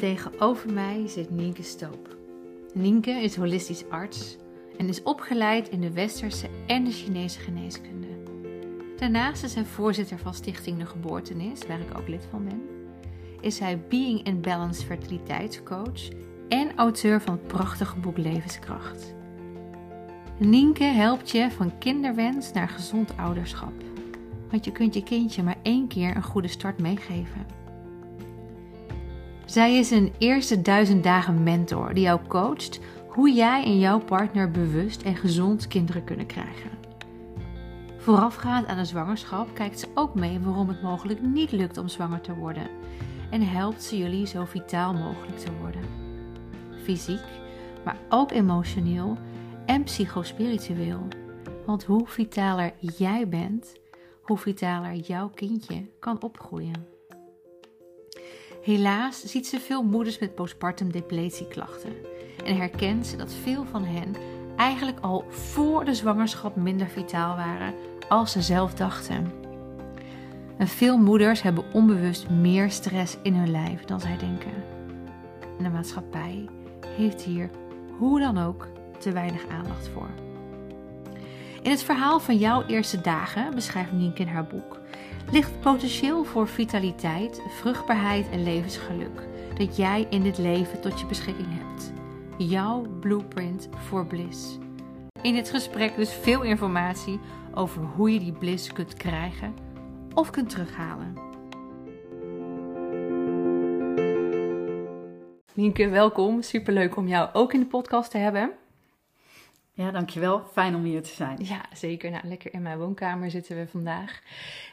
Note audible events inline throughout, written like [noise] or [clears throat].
Tegenover mij zit Nienke Stoop. Nienke is holistisch arts en is opgeleid in de westerse en de Chinese geneeskunde. Daarnaast is zij voorzitter van Stichting De Geboortenis, waar ik ook lid van ben. Is hij Being in Balance fertiliteitscoach en auteur van het prachtige boek Levenskracht. Nienke helpt je van kinderwens naar gezond ouderschap. Want je kunt je kindje maar één keer een goede start meegeven. Zij is een eerste duizend dagen mentor die jou coacht hoe jij en jouw partner bewust en gezond kinderen kunnen krijgen. Voorafgaand aan de zwangerschap kijkt ze ook mee waarom het mogelijk niet lukt om zwanger te worden en helpt ze jullie zo vitaal mogelijk te worden. Fysiek, maar ook emotioneel en psychospiritueel. Want hoe vitaler jij bent, hoe vitaler jouw kindje kan opgroeien. Helaas ziet ze veel moeders met postpartum depletieklachten en herkent ze dat veel van hen eigenlijk al voor de zwangerschap minder vitaal waren als ze zelf dachten. En veel moeders hebben onbewust meer stress in hun lijf dan zij denken. En de maatschappij heeft hier hoe dan ook te weinig aandacht voor. In het verhaal van jouw eerste dagen, beschrijft Nienke in haar boek, ligt potentieel voor vitaliteit, vruchtbaarheid en levensgeluk dat jij in dit leven tot je beschikking hebt. Jouw blueprint voor bliss. In dit gesprek dus veel informatie over hoe je die bliss kunt krijgen of kunt terughalen. Nienke, welkom. Superleuk om jou ook in de podcast te hebben. Ja, dankjewel. Fijn om hier te zijn. Ja, zeker. Nou, lekker in mijn woonkamer zitten we vandaag.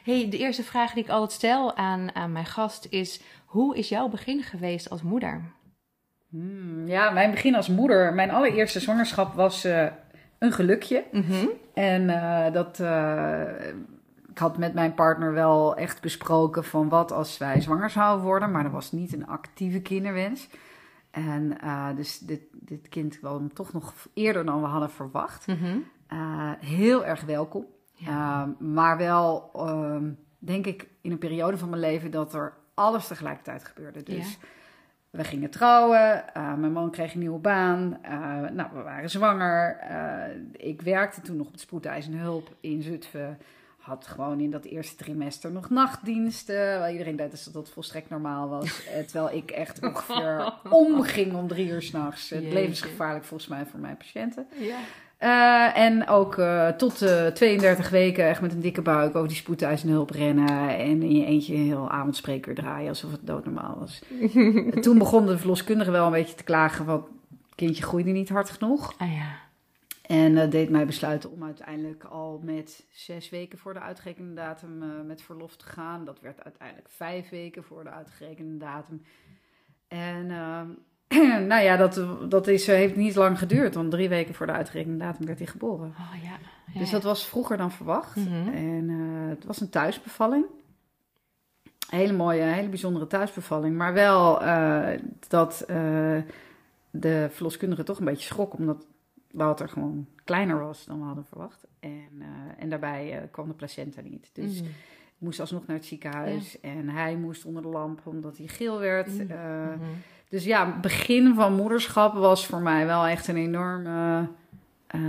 Hey, de eerste vraag die ik altijd stel aan, aan mijn gast is: hoe is jouw begin geweest als moeder? Hmm, ja, mijn begin als moeder. Mijn allereerste zwangerschap was uh, een gelukje. Mhm. En uh, dat. Uh, ik had met mijn partner wel echt besproken van wat als wij zwanger zouden worden, maar dat was niet een actieve kinderwens. En uh, dus dit, dit kind kwam toch nog eerder dan we hadden verwacht. Mhm. Uh, heel erg welkom. Ja. Uh, maar wel, ehm, denk ik, in een periode van mijn leven dat er alles tegelijkertijd gebeurde. Dus Ja. we gingen trouwen, mijn man kreeg een nieuwe baan, nou, we waren zwanger. ik werkte toen nog op de spoedeisende hulp in Zutphen had gewoon in dat eerste trimester nog nachtdiensten. Waar iedereen deed alsof dat volstrekt normaal was. [laughs] Eh, terwijl ik echt ongeveer [laughs] omging om drie uur s'nachts. Het levensgevaarlijk volgens mij voor mijn patiënten. Ja. Eh, en ook eh, tot eh 32 weken echt met een dikke buik over die spoedeisende hulp rennen. En in je eentje een heel avondspreker draaien alsof het doodnormaal was. En [laughs] toen begon de verloskundige wel een beetje te klagen. Want het kindje groeide niet hard genoeg. Ah ja. En dat deed mij besluiten om uiteindelijk al met zes weken voor de uitgerekende datum uh, met verlof te gaan. Dat werd uiteindelijk vijf weken voor de uitgerekende datum. En uh, [clears throat] nou ja, dat, dat is, heeft niet lang geduurd, want drie weken voor de uitgerekende datum werd hij geboren. Oh ja. ja dus dat was vroeger dan verwacht. Mm -hmm. En uh, het was een thuisbevalling. Hele mooie, hele bijzondere thuisbevalling. Maar wel dat de verloskundige toch een beetje schrok, omdat Wouter gewoon kleiner was dan we hadden verwacht. En, uh, en daarbij uh, kwam de placenta niet. Dus Mm. ik moest alsnog naar het ziekenhuis. Ja. En hij moest onder de lamp omdat hij geel werd. Mm. Uh, -hmm. Dus ja, het begin van moederschap was voor mij wel echt een enorme eh,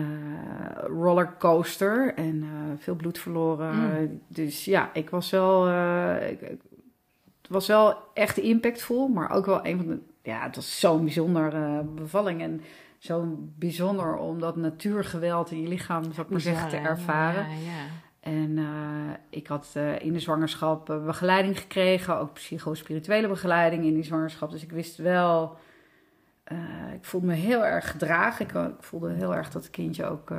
rollercoaster. En eh, veel bloed verloren. Dus ja, ik was wel... eh, ik, het was wel echt impactvol. Maar ook wel een van de... Ja, het was zo'n bijzondere bevalling. En zo bijzonder om dat natuurgeweld in je lichaam, zou ik maar zeggen, te ervaren. Ja, ja. En uh, ik had uh, in de zwangerschap uh, begeleiding gekregen, ook psychospirituele begeleiding in die zwangerschap. Dus ik wist wel, eh, ik voelde me heel erg gedragen. Ik, ik, voelde heel erg dat het kindje ook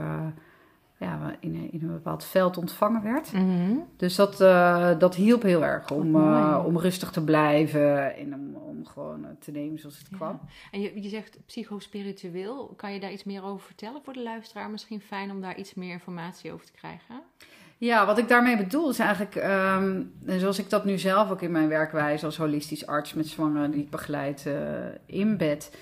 ja, in, een, in een bepaald veld ontvangen werd. Mm -hmm. Dus dat, uh, dat hielp heel erg om, uh, om rustig te blijven en om, om gewoon uh, te nemen zoals het ja. kwam. En je, je zegt psychospiritueel. Kan je daar iets meer over vertellen voor de luisteraar? Misschien fijn om daar iets meer informatie over te krijgen. Ja, wat ik daarmee bedoel is eigenlijk, um, zoals ik dat nu zelf ook in mijn werkwijze als holistisch arts met zwangeren die ik begeleid in bed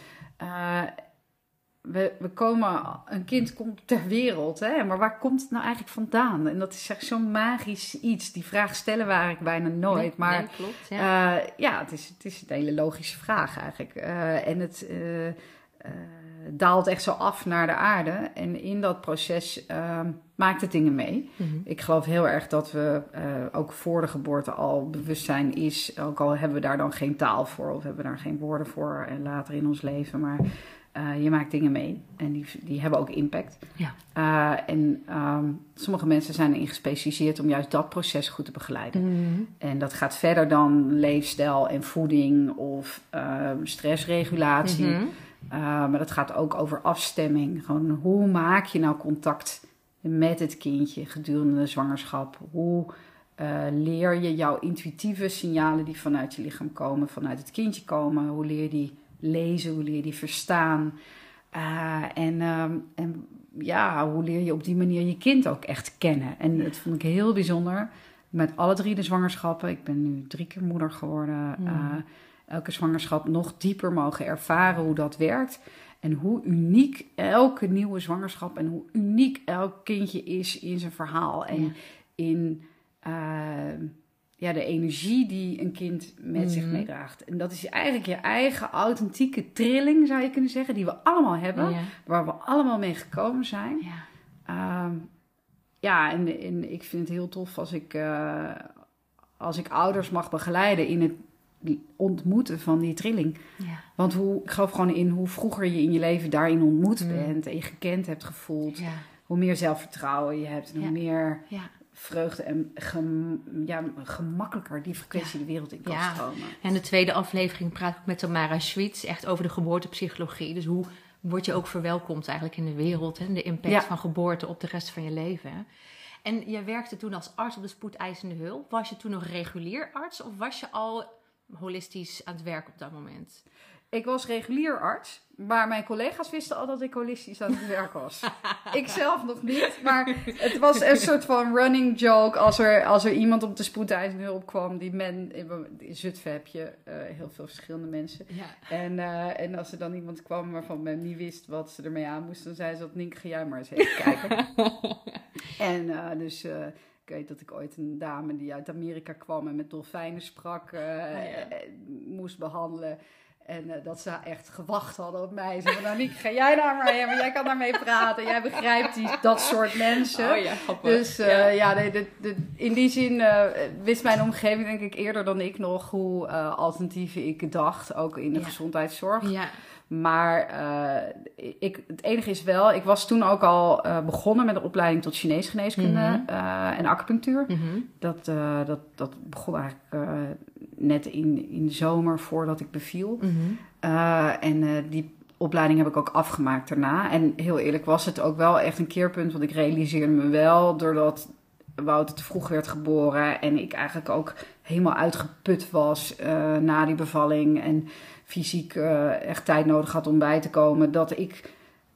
we, we komen, een kind komt ter wereld, hè? maar waar komt het nou eigenlijk vandaan? En dat is echt zo'n magisch iets. Die vraag stellen we eigenlijk bijna nooit. Nee, maar nee, klopt. Ja. ja, ja het, is, het is een hele logische vraag eigenlijk. Eh, en het eh, eh, daalt echt zo af naar de aarde. En in dat proces ehm, maakt het dingen mee. Mhm. Ik geloof heel erg dat we eh, ook voor de geboorte al bewustzijn is. Ook al hebben we daar dan geen taal voor of hebben we daar geen woorden voor en later in ons leven. Maar eh, je maakt dingen mee en die, die hebben ook impact. Ja. Eh, en ehm, sommige mensen zijn erin gespecialiseerd om juist dat proces goed te begeleiden. Mhm. En dat gaat verder dan leefstijl en voeding of ehm, stressregulatie. Mhm. Uh, maar dat gaat ook over afstemming. Gewoon hoe maak je nou contact met het kindje gedurende de zwangerschap? Hoe eh, leer je jouw intuïtieve signalen die vanuit je lichaam komen, vanuit het kindje komen? Hoe leer je die lezen? Hoe leer je die verstaan? Uh, en, ehm, en ja, hoe leer je op die manier je kind ook echt kennen? En dat vond ik heel bijzonder. Met alle drie de zwangerschappen. Ik ben nu drie keer moeder geworden. Mm. Uh, elke zwangerschap nog dieper mogen ervaren hoe dat werkt. En hoe uniek elke nieuwe zwangerschap en hoe uniek elk kindje is in zijn verhaal. En Ja. in uh, ja, de energie die een kind met zich Mhm. meedraagt. En dat is eigenlijk je eigen authentieke trilling, zou je kunnen zeggen, die we allemaal hebben. Ja. Waar we allemaal mee gekomen zijn. Ja. Ehm, ja, en, en ik vind het heel tof als ik, uh, als ik ouders mag begeleiden in het ontmoeten van die trilling. Ja. Want hoe, ik geloof gewoon in hoe vroeger je in je leven daarin ontmoet Mm. bent en je gekend hebt gevoeld, Ja. hoe meer zelfvertrouwen je hebt en hoe meer Ja. Vreugde en gem- ja, gemakkelijker die frequentie de wereld in kan Ja. stromen. En de tweede aflevering praat ik met Tamara Schwitz echt over de geboortepsychologie. Dus hoe word je ook verwelkomd eigenlijk in de wereld en de impact Ja. van geboorte op de rest van je leven. En je werkte toen als arts op de spoedeisende hulp. Was je toen nog regulier arts of was je al holistisch aan het werk op dat moment? Ik was regulier arts, maar mijn collega's wisten al dat ik holistisch aan het werk was. [laughs] ik zelf nog niet, maar [laughs] het was een soort van running joke als er, als er iemand op de spoedeisende hulp kwam. Die men, in Zutphen heb je uh, heel veel verschillende mensen. Ja. En, uh, en als er dan iemand kwam waarvan men niet wist wat ze ermee aan moest, dan zei ze dat Nink, ga jij maar eens even kijken. [laughs] en uh, dus... Ik weet dat ik ooit een dame die uit Amerika kwam en met dolfijnen sprak, oh ja. moest behandelen. En uh, dat ze echt gewacht hadden op mij. Ze nou niet, ga jij daar maar heen, maar jij kan daarmee praten. Jij begrijpt die, dat soort mensen. Oh ja, grappig. Dus uh, ja, ja de, de, de, in die zin wist mijn omgeving denk ik eerder dan ik nog hoe alternatief ik dacht. Ook in de ja. gezondheidszorg. Ja. Maar uh, ik, het enige is wel, ik was toen ook al uh, begonnen met de opleiding tot Chinees geneeskunde -hmm. uh, en acupunctuur. -hmm. dat, dat, dat begon eigenlijk net in, in de zomer voordat ik beviel. -hmm. en die opleiding heb ik ook afgemaakt daarna. En heel eerlijk was het ook wel echt een keerpunt, want ik realiseerde me wel doordat Wouter te vroeg werd geboren en ik eigenlijk ook helemaal uitgeput was na die bevalling. En fysiek uh, echt tijd nodig had om bij te komen, dat ik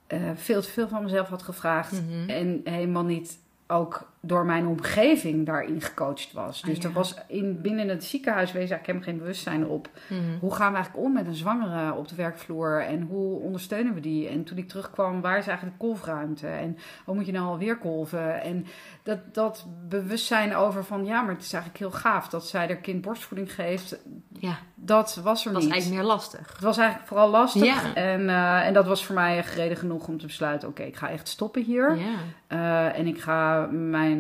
uh, veel te veel van mezelf had gevraagd Mm -hmm. en helemaal niet ook door mijn omgeving daarin gecoacht was. Dus Ah, er was in, binnen het ziekenhuis wees eigenlijk helemaal geen bewustzijn op. Mm -hmm. Hoe gaan we eigenlijk om met een zwangere op de werkvloer en hoe ondersteunen we die? En toen ik terugkwam, waar is eigenlijk de kolfruimte? En hoe moet je nou alweer kolven? En dat, dat bewustzijn over van ja, maar het is eigenlijk heel gaaf dat zij haar kind borstvoeding geeft. Ja. Dat was er Dat was niet. eigenlijk meer lastig. Het was eigenlijk vooral lastig. Ja. En, uh, en dat was voor mij echt reden genoeg om te besluiten: oké, okay, ik ga echt stoppen hier. Ja. Uh, en ik ga mijn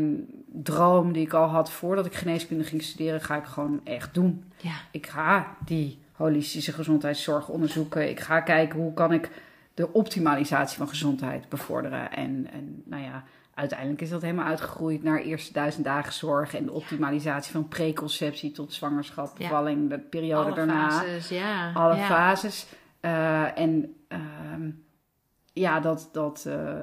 droom die ik al had voordat ik geneeskunde ging studeren, ga ik gewoon echt doen. Ja. Ik ga die holistische gezondheidszorg onderzoeken. Ik ga kijken hoe kan ik de optimalisatie van gezondheid bevorderen. En, en nou ja, uiteindelijk is dat helemaal uitgegroeid naar eerste duizend dagen zorg en de optimalisatie van preconceptie tot zwangerschap, bevalling, de periode Alle daarna. Fases, ja. Alle ja. fases. Uh, en uh, ja, dat, dat, uh,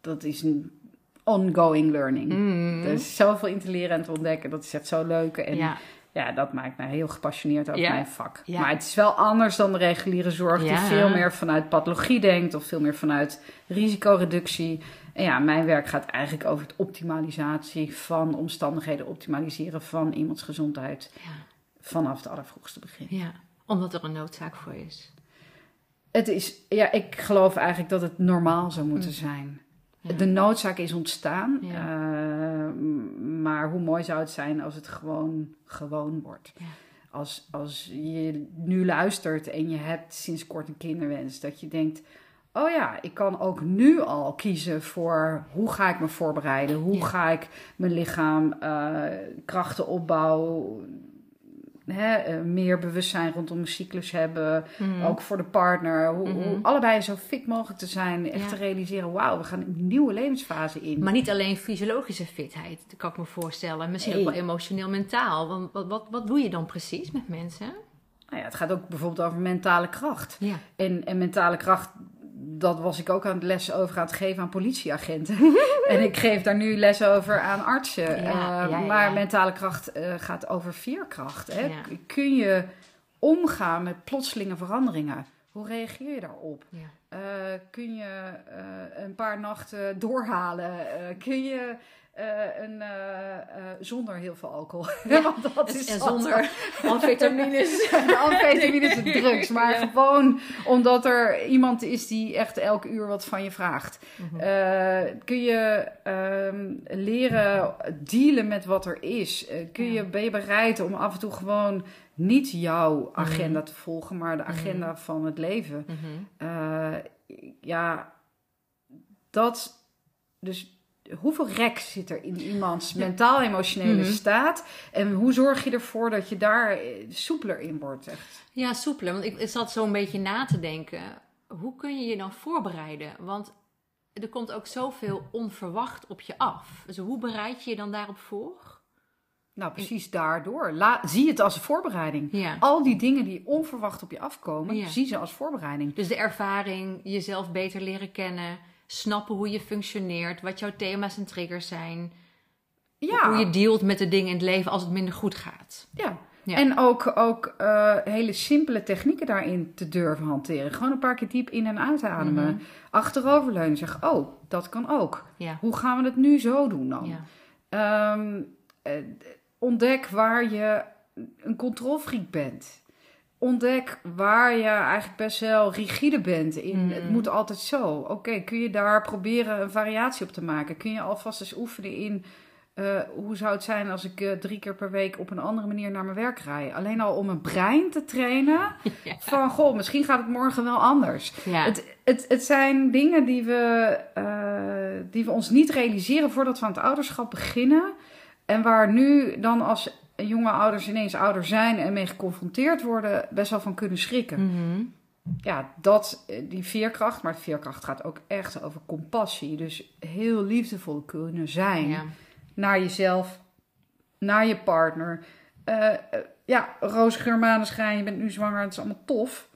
dat is een ongoing learning. Mm. Er is zoveel in te leren en te ontdekken. Dat is echt zo leuk. En Ja. ja, dat maakt mij heel gepassioneerd over Ja. mijn vak. Ja. Maar het is wel anders dan de reguliere zorg, die veel meer vanuit pathologie denkt of veel meer vanuit risicoreductie. En ja, mijn werk gaat eigenlijk over het optimalisatie van omstandigheden, optimaliseren van iemands gezondheid vanaf het allervroegste begin. ja, omdat er een noodzaak voor is. Het is, ja, ik geloof eigenlijk dat het normaal zou moeten zijn. Ja. De noodzaak is ontstaan. Ja. eh, maar hoe mooi zou het zijn als het gewoon gewoon wordt. Ja. Als, als je nu luistert en je hebt sinds kort een kinderwens, dat je denkt: Oh ja, ik kan ook nu al kiezen voor hoe ga ik me voorbereiden, hoe ga ik mijn lichaam eh, krachten opbouwen, hè, eh, meer bewustzijn rondom mijn cyclus hebben, Mhm. ook voor de partner, hoe, hoe Mhm. allebei zo fit mogelijk te zijn, echt Ja. te realiseren: Wauw, we gaan een nieuwe levensfase in. Maar niet alleen fysiologische fitheid, dat kan ik me voorstellen. Misschien ook wel emotioneel, mentaal. Want wat, wat, wat doe je dan precies met mensen? Nou ja, het gaat ook bijvoorbeeld over mentale kracht. Ja. En, en mentale kracht, dat was ik ook aan het les over aan het geven aan politieagenten. [laughs] en ik geef daar nu les over aan artsen. Ja, Eh, ja, ja. maar mentale kracht eh, gaat over veerkracht. Hè? Kun je omgaan met plotselinge veranderingen? Hoe reageer je daarop? Eh, kun je een paar nachten doorhalen? Kun je eh, een, eh, eh, zonder heel veel alcohol? [laughs] Ja. Want dat is en zonder [laughs] amfetamines. [laughs] amfetamines en drugs. Maar Ja. gewoon omdat er iemand is die echt elk uur wat van je vraagt. Mhm. Kun je ehm, leren dealen met wat er is? Kun je, ben je bereid om af en toe gewoon niet jouw agenda Mhm. te volgen, maar de agenda van het leven? Mhm. Ja, dat. Dus hoeveel rek zit er in iemands mentaal-emotionele Mhm. staat? En hoe zorg je ervoor dat je daar eh, soepeler in wordt? Echt? Ja, soepeler. Want ik, ik zat zo een beetje na te denken. Hoe kun je je dan voorbereiden? Want er komt ook zoveel onverwacht op je af. Dus hoe bereid je je dan daarop voor? Nou, precies daardoor. La, zie het als een voorbereiding. Ja. Al die dingen die onverwacht op je afkomen, Ja. zie ze als voorbereiding. Dus de ervaring, jezelf beter leren kennen, snappen hoe je functioneert, wat jouw thema's en triggers zijn, Ja, hoe je dealt met de dingen in het leven als het minder goed gaat. ja. Ja. En ook, ook eh, hele simpele technieken daarin te durven hanteren. Gewoon een paar keer diep in en uitademen. Mhm. Achteroverleunen. Zeg, oh, dat kan ook. Ja. Hoe gaan we het nu zo doen dan? Ja. Ehm, eh, ontdek waar je een controlfreak bent. Ontdek waar je eigenlijk best wel rigide bent in Mhm. het moet altijd zo. Oké, kun je daar proberen een variatie op te maken? Kun je alvast eens oefenen in eh, hoe zou het zijn als ik eh, drie keer per week op een andere manier naar mijn werk rij? Alleen al om mijn brein te trainen [laughs] Ja. van goh, misschien gaat het morgen wel anders. Ja. Het, het, het zijn dingen die we, eh, die we ons niet realiseren voordat we aan het ouderschap beginnen. En waar nu dan als jonge ouders ineens ouder zijn en mee geconfronteerd worden, best wel van kunnen schrikken. Mhm. Ja, dat, eh, die veerkracht, maar veerkracht gaat ook echt over compassie. Dus heel liefdevol kunnen zijn Ja. naar jezelf, naar je partner. Eh, ja, roze geur, je bent nu zwanger, het is allemaal tof.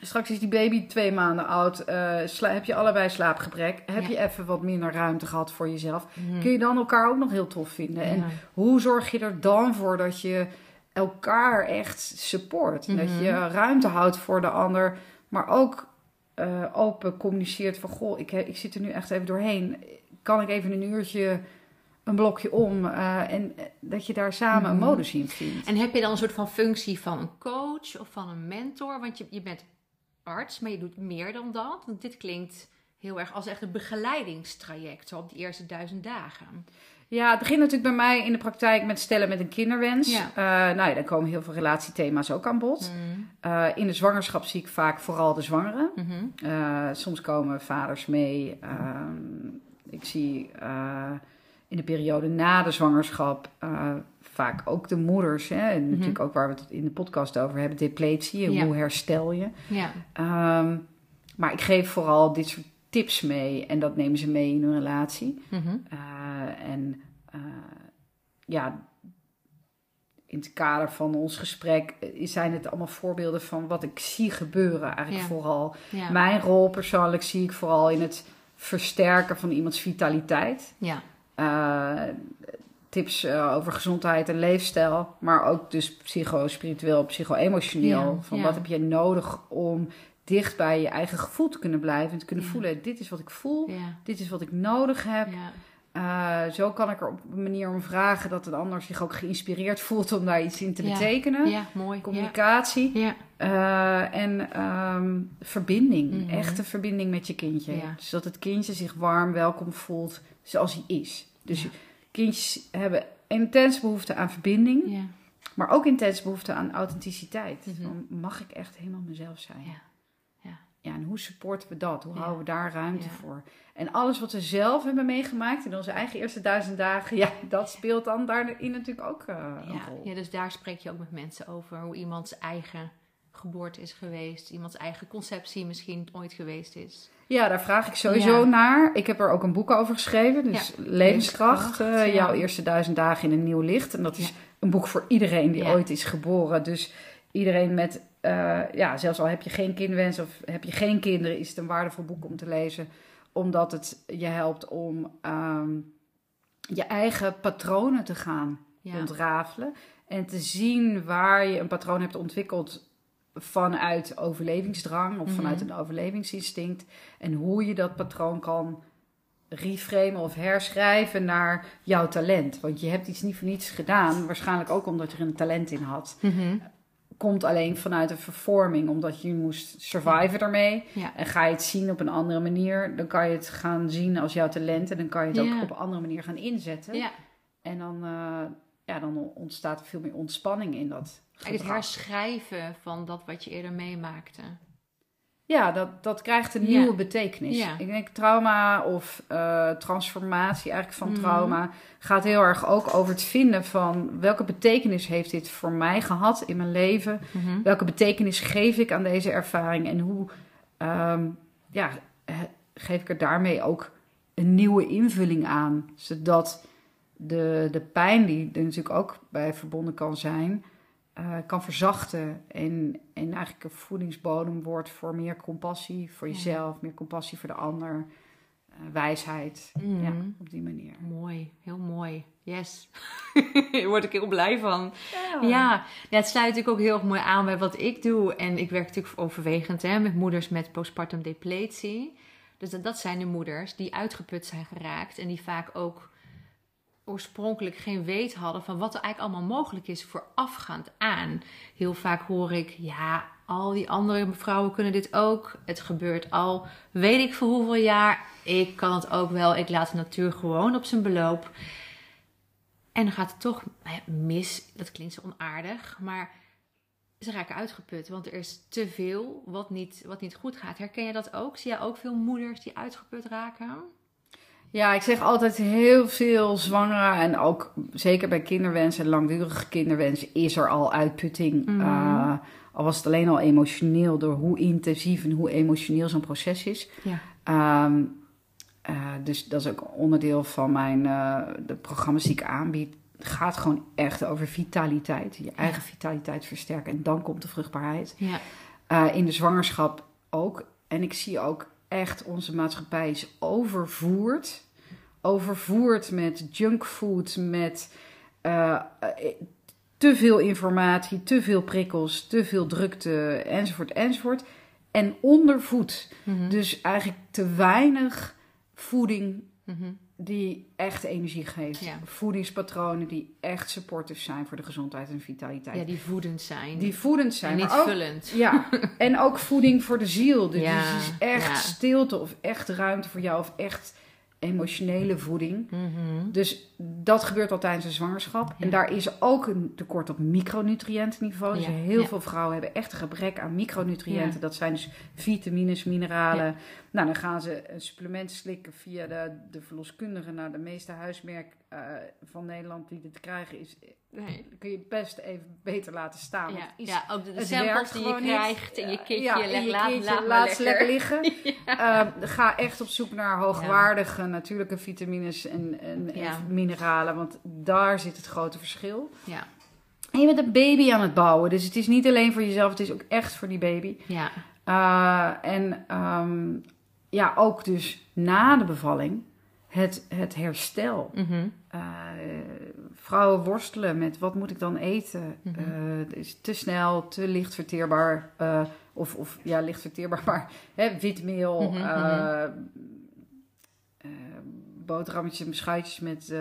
Straks is die baby twee maanden oud. eh, heb je allebei slaapgebrek? Heb Ja. je even wat minder ruimte gehad voor jezelf? Mhm. Kun je dan elkaar ook nog heel tof vinden? En hoe zorg je er dan voor dat je elkaar echt support? Dat Mhm. je ruimte houdt voor de ander, maar ook eh, open communiceert van... Goh, ik, ik zit er nu echt even doorheen. Kan ik even een uurtje een blokje om? eh, en dat je daar samen een Mhm. modus in vindt. En heb je dan een soort van functie van een coach of van een mentor? Want je, je bent arts, maar je doet meer dan dat. Want dit klinkt heel erg als echt een begeleidingstraject, zo op die eerste duizend dagen. Ja, het begint natuurlijk bij mij in de praktijk met stellen met een kinderwens. Ja. Eh, nou ja, dan komen heel veel relatiethema's ook aan bod. Eh, in de zwangerschap zie ik vaak vooral de zwangeren. Mhm. Eh, soms komen vaders mee. Ehm, ik zie in de periode na de zwangerschap eh, vaak ook de moeders. Hè, en Mhm. natuurlijk ook waar we het in de podcast over hebben, depletie. en Ja. Hoe herstel je? Ja. Ehm, maar ik geef vooral dit soort tips mee. En dat nemen ze mee in hun relatie. Eh, en eh, ja, in het kader van ons gesprek zijn het allemaal voorbeelden van wat ik zie gebeuren. Eigenlijk Ja. vooral. Mijn rol persoonlijk zie ik vooral in het versterken van iemands vitaliteit. ja. Eh, tips eh, over gezondheid en leefstijl, maar ook dus psycho-spiritueel, psycho-emotioneel. Ja, van ja. wat heb je nodig om dicht bij je eigen gevoel te kunnen blijven en te kunnen Ja. voelen: dit is wat ik voel, dit is wat ik nodig heb. Eh, zo kan ik er op een manier om vragen dat een ander zich ook geïnspireerd voelt om daar iets in te Ja. betekenen. ja, mooi. Communicatie. Ja. En ehm, verbinding. Mhm. Echte verbinding met je kindje. Ja. Dus dat het kindje zich warm, welkom voelt zoals hij is. Dus kindjes hebben intens behoefte aan verbinding. Ja. Maar ook intens behoefte aan authenticiteit. Van, mag ik echt helemaal mezelf zijn? Ja. Ja. Ja, en hoe supporten we dat? Hoe Ja. houden we daar ruimte voor? En alles wat we zelf hebben meegemaakt in onze eigen eerste duizend dagen, ja, dat speelt dan daarin natuurlijk ook eh, een rol. ja, dus daar spreek je ook met mensen over hoe iemands eigen geboorte is geweest, iemands eigen conceptie misschien ooit geweest is. Ja, daar vraag ik sowieso Ja. naar. Ik heb er ook een boek over geschreven. Dus Ja, Levenskracht, Levenskracht, eh, jouw eerste duizend dagen in een nieuw licht. En dat is een boek voor iedereen die ooit is geboren. Dus iedereen met, eh, ja, zelfs al heb je geen kindwens of heb je geen kinderen, is het een waardevol boek om te lezen. Omdat het je helpt om ehm, je eigen patronen te gaan ontrafelen. En te zien waar je een patroon hebt ontwikkeld vanuit overlevingsdrang of Mhm. vanuit een overlevingsinstinct. En hoe je dat patroon kan reframen of herschrijven naar jouw talent. Want je hebt iets niet voor niets gedaan, waarschijnlijk ook omdat je er een talent in had. Mhm. Komt alleen vanuit een vervorming, omdat je moest surviven ermee. Ja. En ga je het zien op een andere manier, dan kan je het gaan zien als jouw talent. En dan kan je het Ja. ook op een andere manier gaan inzetten. ja. En dan, eh, ja, dan ontstaat er veel meer ontspanning in dat Eigenlijk het gedrag. herschrijven van dat wat je eerder meemaakte. Ja, dat, dat krijgt een Ja. nieuwe betekenis. Ja. Ik denk trauma of eh, transformatie eigenlijk van Mhm. trauma gaat heel erg ook over het vinden van welke betekenis heeft dit voor mij gehad in mijn leven? Mhm. Welke betekenis geef ik aan deze ervaring en hoe ehm, ja, geef ik er daarmee ook een nieuwe invulling aan? Zodat de, de pijn die er natuurlijk ook bij verbonden kan zijn, eh, kan verzachten. En, en eigenlijk een voedingsbodem wordt voor meer compassie voor Ja. jezelf, meer compassie voor de ander, eh, wijsheid. Mhm. Ja, op die manier. Mooi, heel mooi. Yes. [laughs] Daar word ik heel blij van. Ja. ja, het sluit natuurlijk ook heel erg mooi aan bij wat ik doe. En ik werk natuurlijk overwegend hè, met moeders met postpartum depletie. Dus dat, dat zijn de moeders die uitgeput zijn geraakt. En die vaak ook oorspronkelijk geen weet hadden van wat er eigenlijk allemaal mogelijk is voorafgaand aan. Heel vaak hoor ik, ja, al die andere vrouwen kunnen dit ook. Het gebeurt al weet ik voor hoeveel jaar. Ik kan het ook wel. Ik laat de natuur gewoon op zijn beloop. En dan gaat het toch mis. Dat klinkt zo onaardig, maar ze raken uitgeput. Want er is te veel wat niet, wat niet goed gaat. Herken je dat ook? Zie je ook veel moeders die uitgeput raken? Ja, ik zeg altijd heel veel zwangeren en ook zeker bij kinderwens en langdurige kinderwens is er al uitputting. Mhm. Eh, al was het alleen al emotioneel door hoe intensief en hoe emotioneel zo'n proces is. Ja. Ehm, eh, dus dat is ook onderdeel van mijn eh, de programma's die ik aanbied. Het gaat gewoon echt over vitaliteit. Je eigen vitaliteit versterken. En dan komt de vruchtbaarheid. Ja. In de zwangerschap ook. En ik zie ook echt onze maatschappij is overvoerd. Overvoerd met junkfood, met eh, eh, te veel informatie, te veel prikkels, te veel drukte, enzovoort, enzovoort. En ondervoed. Mhm. Dus eigenlijk te weinig voeding Mhm. Die echt energie geeft. Ja. Voedingspatronen die echt supportive zijn voor de gezondheid en vitaliteit. ja, die voedend zijn. Die voedend zijn. en niet maar ook, vullend. ja, [laughs] en ook voeding voor de ziel. Dus Ja, is echt ja. stilte of echt ruimte voor jou of echt emotionele voeding. Mhm. Dus dat gebeurt al tijdens de zwangerschap. En daar is ook een tekort op micronutriëntenniveau. Dus Ja, heel ja. veel vrouwen hebben echt een gebrek aan micronutriënten. Dat zijn dus vitamines, mineralen. Nou, dan gaan ze een supplement slikken via de, de verloskundige. Nou, de meeste huismerk eh, van Nederland die dit krijgen is... Nee. kun je best even beter laten staan. Ja, het is- ja, ook de, de het samples die je krijgt in je kitje. Ja, leg, je laat, lekker liggen. [laughs] Eh, ga echt op zoek naar hoogwaardige natuurlijke vitamines en, en, en mineralen. Want daar zit het grote verschil. Ja, En je bent een baby aan het bouwen. Dus het is niet alleen voor jezelf, het is ook echt voor die baby. ja. Eh, en ehm, ja, ook dus na de bevalling het, het herstel. Mhm. Eh, vrouwen worstelen met wat moet ik dan eten? Mhm. Het is te snel, te licht verteerbaar. eh, of, of ja, licht verteerbaar, [laughs] maar hè, witmeel, Mhm, eh, boterhammetjes en beschuitjes met,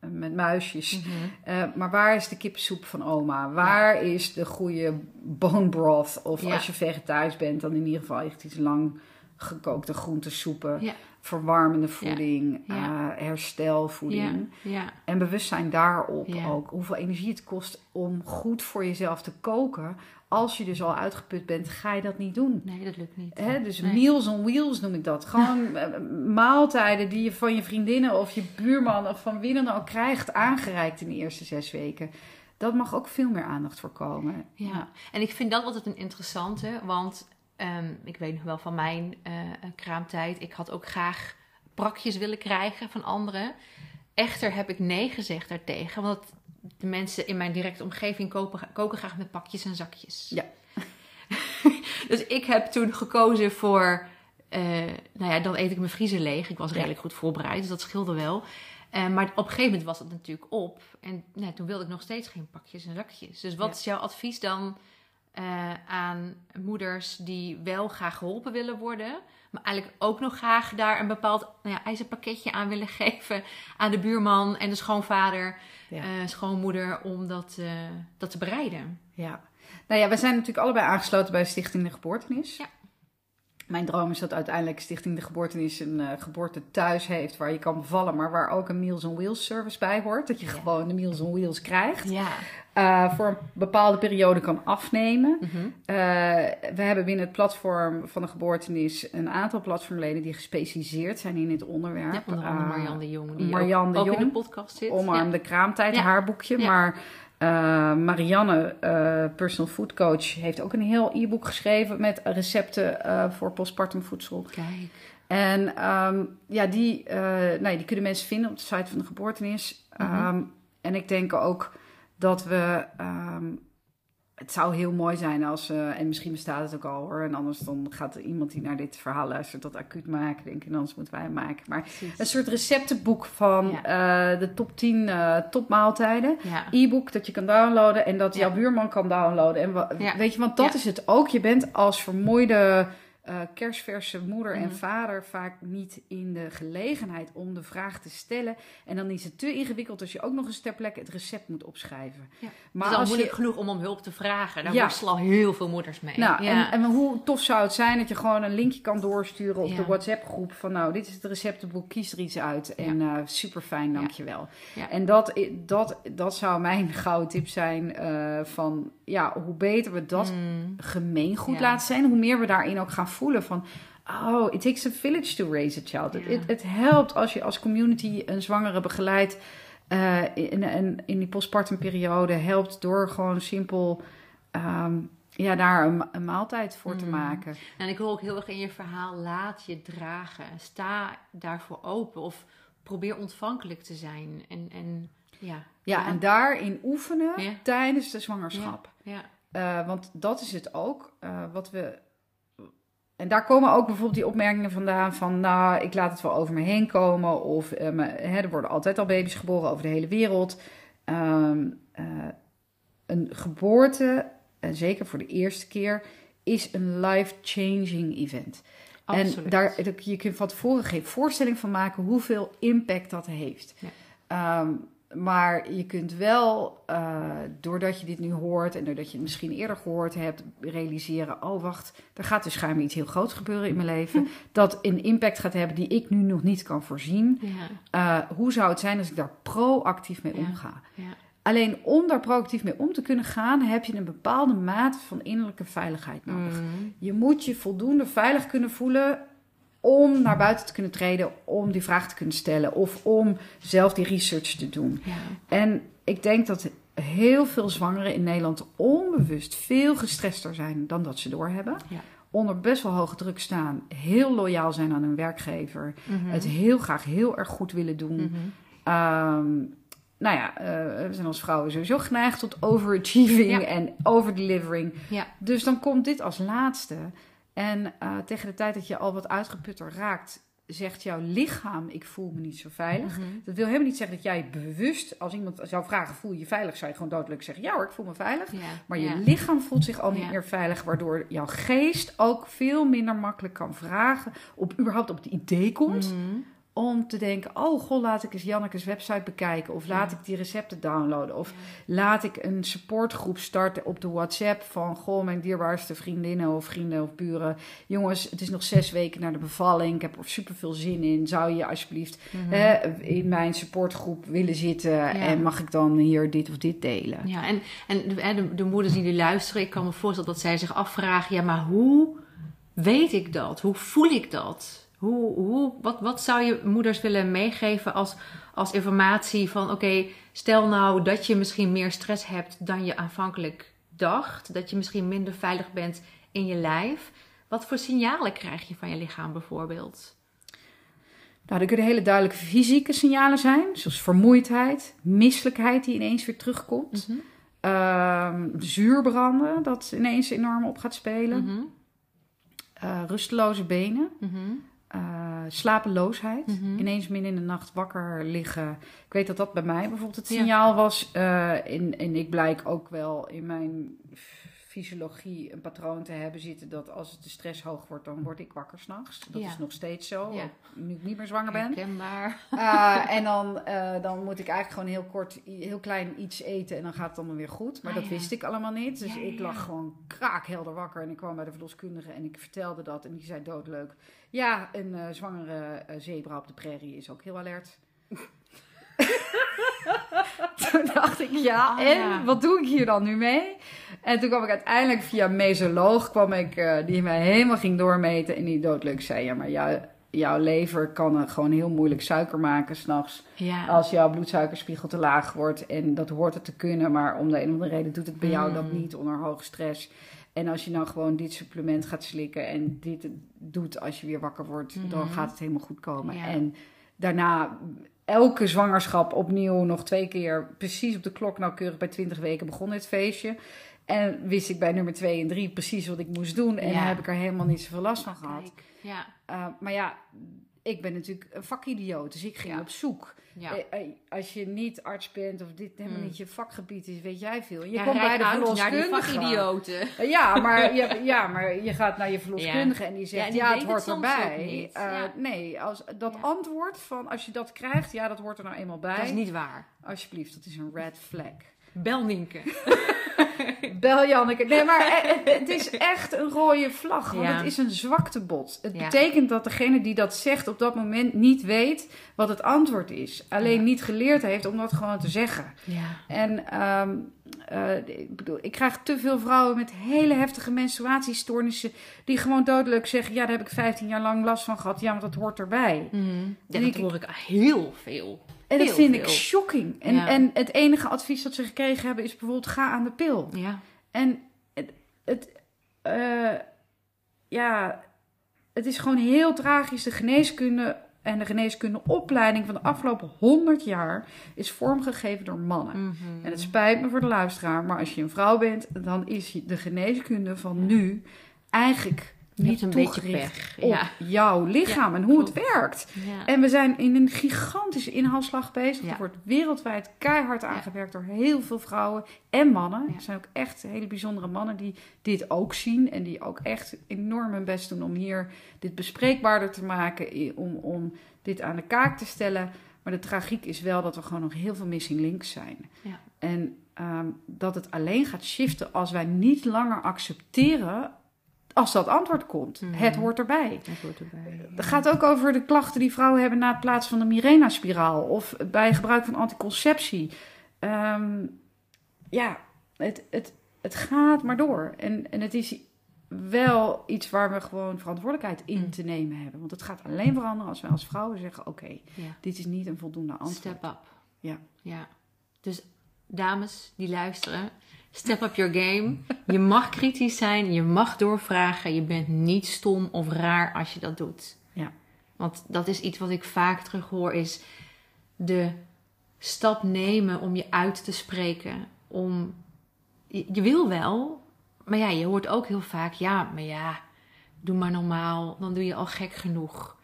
met muisjes. Mhm. Maar waar is de kippensoep van oma? Waar is de goede bone broth? Of Ja. als je vegetarisch bent, dan in ieder geval echt iets lang gekookte groentesoepen. Ja. Verwarmende voeding, Ja. eh, herstelvoeding. Ja, ja. En bewustzijn daarop ook. Hoeveel energie het kost om goed voor jezelf te koken. Als je dus al uitgeput bent, ga je dat niet doen. Nee, dat lukt niet. Hè, dus Nee. meals on wheels noem ik dat. Gewoon eh, maaltijden die je van je vriendinnen of je buurman of van wie dan ook krijgt aangereikt in de eerste zes weken. Dat mag ook veel meer aandacht voorkomen. Ja, en ik vind dat altijd een interessante, want ehm, ik weet nog wel van mijn eh, kraamtijd, ik had ook graag brakjes willen krijgen van anderen. Echter heb ik nee gezegd daartegen, want de mensen in mijn directe omgeving kopen, koken graag met pakjes en zakjes. Ja. [laughs] dus ik heb toen gekozen voor, eh, nou ja, dan eet ik mijn vriezer leeg. Ik was redelijk goed voorbereid, dus dat scheelde wel. Eh, maar op een gegeven moment was het natuurlijk op. En nou, toen wilde ik nog steeds geen pakjes en zakjes. Dus wat Ja. is jouw advies dan eh, aan moeders die wel graag geholpen willen worden, maar eigenlijk ook nog graag daar een bepaald nou ja, ijzerpakketje aan willen [laughs] geven aan de buurman en de schoonvader, Ja. eh, schoonmoeder, om dat, eh, dat te bereiden? Ja. Nou ja, we zijn natuurlijk allebei aangesloten bij Stichting de Geboortenis. Ja. Mijn droom is dat uiteindelijk Stichting de Geboortenis een eh, geboorte thuis heeft waar je kan bevallen, maar waar ook een Meals on Wheels service bij hoort. Dat je Ja. gewoon de Meals on Wheels krijgt. Ja. eh, voor een bepaalde periode kan afnemen. Mhm. Eh, we hebben binnen het platform van de geboortenis een aantal platformleden die gespecialiseerd zijn in dit onderwerp. Ja, onder andere Marianne de Jong, die Marianne ook, de ook in Jong. de podcast zit. Omarm de kraamtijd, Ja. haar boekje. Ja. Maar eh, Marianne, eh, personal food coach, heeft ook een heel e-book geschreven met recepten eh, voor postpartum voedsel. Kijk. En ehm, ja, die, eh, nou, die kunnen mensen vinden op de site van de geboortenis. Mhm. Ehm, en ik denk ook dat we. ehm, het zou heel mooi zijn als. eh, en misschien bestaat het ook al hoor. En anders dan gaat er iemand die naar dit verhaal luistert dat acuut maken. Denk ik. En anders moeten wij hem maken. Maar Precies. een soort receptenboek van eh, de top 10 eh, topmaaltijden. Ja. E-book dat je kan downloaden en dat Ja. jouw buurman kan downloaden. En weet je, want dat is het ook. Je bent als vermoeide eh, kerstverse moeder en Mhm. vader vaak niet in de gelegenheid om de vraag te stellen. En dan is het te ingewikkeld als je ook nog eens ter plekke het recept moet opschrijven. Ja. Maar het is al moeilijk je, genoeg om om hulp te vragen. Daar Ja. worstelen al heel veel moeders mee. nou, ja. en, en hoe tof zou het zijn dat je gewoon een linkje kan doorsturen op de WhatsApp-groep van nou, dit is het receptenboek, kies er iets uit. En eh super fijn, dankjewel. En dat, dat, dat zou mijn [laughs] gouden tip zijn eh, van ja, hoe beter we dat Mm. gemeengoed laten zijn, hoe meer we daarin ook gaan voelen van oh, it takes a village to raise a child. Het Ja. Het helpt als je als community een zwangere begeleidt eh, in, in, in die postpartum periode, helpt door gewoon simpel ehm, ja, daar een, een maaltijd voor te Mm. maken. En ik hoor ook heel erg in je verhaal, laat je dragen. Sta daarvoor open of probeer ontvankelijk te zijn. En, en ja. Ja, en daarin oefenen Ja. tijdens de zwangerschap. Ja. Eh, want dat is het ook eh, wat we. En daar komen ook bijvoorbeeld die opmerkingen vandaan van, nou, ik laat het wel over me heen komen. Of eh, me- hè, er worden altijd al baby's geboren over de hele wereld. Ehm, eh, een geboorte, en zeker voor de eerste keer, is een life-changing event. Absoluut. En daar, je kunt van tevoren geen voorstelling van maken hoeveel impact dat heeft. Ja. Ehm, maar je kunt wel, eh, doordat je dit nu hoort en doordat je het misschien eerder gehoord hebt, realiseren: oh wacht, er gaat dus schijnbaar iets heel groots gebeuren in mijn leven. [laughs] Dat een impact gaat hebben die ik nu nog niet kan voorzien. Ja. Eh, hoe zou het zijn als ik daar proactief mee Ja. omga? Ja. Alleen om daar proactief mee om te kunnen gaan, heb je een bepaalde mate van innerlijke veiligheid nodig. Mm. Je moet je voldoende veilig kunnen voelen om naar buiten te kunnen treden, om die vraag te kunnen stellen of om zelf die research te doen. Ja. En ik denk dat heel veel zwangeren in Nederland onbewust veel gestrester zijn dan dat ze doorhebben. Ja. Onder best wel hoge druk staan, heel loyaal zijn aan hun werkgever, Mhm. het heel graag heel erg goed willen doen. Mhm. Ehm, nou ja, eh, we zijn als vrouwen sowieso geneigd tot overachieving Ja. en overdelivering. Ja. Dus dan komt dit als laatste. En eh, tegen de tijd dat je al wat uitgeputter raakt, zegt jouw lichaam: Ik voel me niet zo veilig. Mhm. Dat wil helemaal niet zeggen dat jij bewust, als iemand zou vragen: Voel je je veilig? Zou je gewoon dodelijk zeggen: Ja hoor, ik voel me veilig. Ja. Maar je lichaam voelt zich al niet Ja. meer veilig, waardoor jouw geest ook veel minder makkelijk kan vragen, of überhaupt op het idee komt Mhm. Om te denken: oh god, laat ik eens Janneke's website bekijken. Of laat Ja. ik die recepten downloaden. Of laat ik een supportgroep starten op de WhatsApp van goh, mijn dierbaarste vriendinnen of vrienden of buren. Jongens, het is nog zes weken naar de bevalling. Ik heb er super veel zin in. Zou je alsjeblieft Mhm. hè, in mijn supportgroep willen zitten? En mag ik dan hier dit of dit delen? Ja, en, en de, de, de moeders die nu luisteren, ik kan me voorstellen dat zij zich afvragen: ja, maar hoe weet ik dat? Hoe voel ik dat? Hoe, hoe, wat, wat zou je moeders willen meegeven als, als informatie van: oké, stel nou dat je misschien meer stress hebt dan je aanvankelijk dacht, dat je misschien minder veilig bent in je lijf. Wat voor signalen krijg je van je lichaam bijvoorbeeld? Nou, er kunnen hele duidelijke fysieke signalen zijn, zoals vermoeidheid, misselijkheid die ineens weer terugkomt. Mhm. Ehm, zuurbranden, dat ineens enorm op gaat spelen. Mhm. Eh, rusteloze benen. Mhm. Eh, slapeloosheid. Mhm. Ineens midden in de nacht wakker liggen. Ik weet dat dat bij mij bijvoorbeeld het Ja. signaal was. eh, en, en ik blijk ook wel in mijn fysiologie een patroon te hebben zitten... dat als de stress hoog wordt, dan word ik wakker s'nachts. Dat Ja. is nog steeds zo, Ja. nu ik niet meer zwanger ben. Herkenbaar. Eh, [laughs] en dan, eh, dan moet ik eigenlijk gewoon heel kort, heel klein iets eten en dan gaat het allemaal weer goed. Maar Ah, dat ja. wist ik allemaal niet. Dus ik lag gewoon kraakhelder wakker en ik kwam bij de verloskundige en ik vertelde dat. En die zei doodleuk, ja, een eh, zwangere zebra op de prairie is ook heel alert. [laughs] toen dacht ik, ja, Oh, en wat doe ik hier dan nu mee? En toen kwam ik uiteindelijk via een mesoloog, kwam ik, eh, die mij helemaal ging doormeten. En die doodleuk zei, ja, maar jou, jouw lever kan gewoon heel moeilijk suiker maken s'nachts. Ja. Als jouw bloedsuikerspiegel te laag wordt. En dat hoort het te kunnen, maar om de een of andere reden doet het bij jou dat Mm. niet onder hoge stress. En als je nou gewoon dit supplement gaat slikken en dit doet als je weer wakker wordt, dan Mhm. gaat het helemaal goed komen. Ja. En daarna elke zwangerschap opnieuw nog twee keer precies op de klok nauwkeurig bij 20 weken begon dit feestje. En wist ik bij nummer 2 en 3 precies wat ik moest doen. En Ja. daar heb ik er helemaal niet zoveel last van gehad. Ja. Uh, maar ja, ik ben natuurlijk een vakidioot, dus ik ging Ja. op zoek. Ja. Eh, eh, Als je niet arts bent of dit helemaal Hmm. niet je vakgebied is, weet jij veel. Je Ja, komt bij de naar verloskundige. vakidioten. Eh, Ja, maar [laughs] je, ja, maar je gaat naar je verloskundige en die zegt, Ja, die het hoort erbij. Eh. Nee, als, dat antwoord van als je dat krijgt, ja, dat hoort er nou eenmaal bij. Dat is niet waar. Alsjeblieft, dat is een red flag. Bel Nienke. [laughs] Bel Janneke. Nee, maar eh, het, is echt een rode vlag. Want Ja. het is een zwaktebod. Het Ja. betekent dat degene die dat zegt op dat moment niet weet wat het antwoord is. Alleen Ja. niet geleerd heeft om dat gewoon te zeggen. Ja. En ehm, eh, ik bedoel, ik krijg te veel vrouwen met hele heftige menstruatiestoornissen. die gewoon dodelijk zeggen: Ja, daar heb ik 15 jaar lang last van gehad. Ja, want dat hoort erbij. Mhm. Ja, dat ik- hoor ik heel veel. En dat vind ik shocking. En, Ja. en het enige advies dat ze gekregen hebben is bijvoorbeeld: ga aan de pil. Ja. En het, het eh, ja, het is gewoon heel tragisch. De geneeskunde en de geneeskundeopleiding van de afgelopen 100 jaar is vormgegeven door mannen. Mhm. En het spijt me voor de luisteraar, maar als je een vrouw bent, dan is de geneeskunde van nu eigenlijk Niet een beetje pech. op Ja. jouw lichaam en hoe het werkt. Ja. En we zijn in een gigantische inhaalslag bezig. Er wordt wereldwijd keihard aangewerkt door heel veel vrouwen en mannen. Er zijn ook echt hele bijzondere mannen die dit ook zien. En die ook echt enorm hun best doen om hier dit bespreekbaarder te maken. Om, om dit aan de kaak te stellen. Maar de tragiek is wel dat er gewoon nog heel veel missing links zijn. Ja. En ehm, dat het alleen gaat shiften als wij niet langer accepteren als dat antwoord komt. Mhm. Het hoort erbij. Dat hoort erbij. Het gaat ook over de klachten die vrouwen hebben na het plaatsen van de Mirena-spiraal of bij gebruik van anticonceptie. Ehm, ja, het, het, het gaat maar door. En, en het is wel iets waar we gewoon verantwoordelijkheid in Mm. te nemen hebben. Want het gaat alleen veranderen als wij als vrouwen zeggen: oké, Ja. dit is niet een voldoende antwoord. Step up. Ja. ja. Dus dames die luisteren, step up your game. Je mag kritisch zijn, je mag doorvragen. Je bent niet stom of raar als je dat doet. Ja. Want dat is iets wat ik vaak terug hoor, is de stap nemen om je uit te spreken. Om, je, je wil wel, maar ja, je hoort ook heel vaak, ja, maar ja, doe maar normaal, dan doe je al gek genoeg.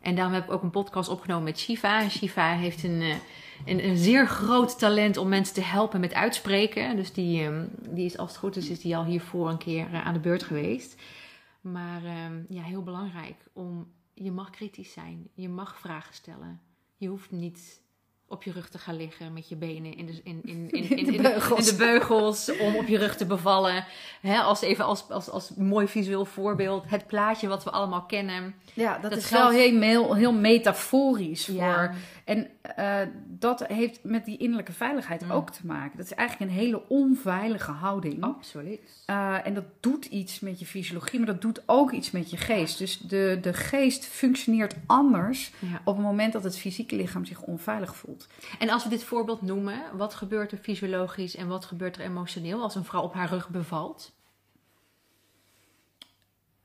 En daarom heb ik ook een podcast opgenomen met Shiva. En Shiva heeft een, eh, een, een zeer groot talent om mensen te helpen met uitspreken. Dus die, ehm, die is, als het goed is, is die al hiervoor een keer eh, aan de beurt geweest. Maar ehm, ja, heel belangrijk om je mag kritisch zijn. Je mag vragen stellen. Je hoeft niet op je rug te gaan liggen met je benen in de, in, in, in, in, de beugels. in de beugels om op je rug te bevallen. Hè, als even als, als, als mooi visueel voorbeeld. Het plaatje wat we allemaal kennen. Ja, dat, Dat is geldt- wel heel, heel, heel metaforisch voor. En eh, dat heeft met die innerlijke veiligheid Mm. ook te maken. Dat is eigenlijk een hele onveilige houding. Absoluut. Eh, en dat doet iets met je fysiologie, maar dat doet ook iets met je geest. Dus de, de geest functioneert anders Ja. op het moment dat het fysieke lichaam zich onveilig voelt. En als we dit voorbeeld noemen, wat gebeurt er fysiologisch en wat gebeurt er emotioneel als een vrouw op haar rug bevalt?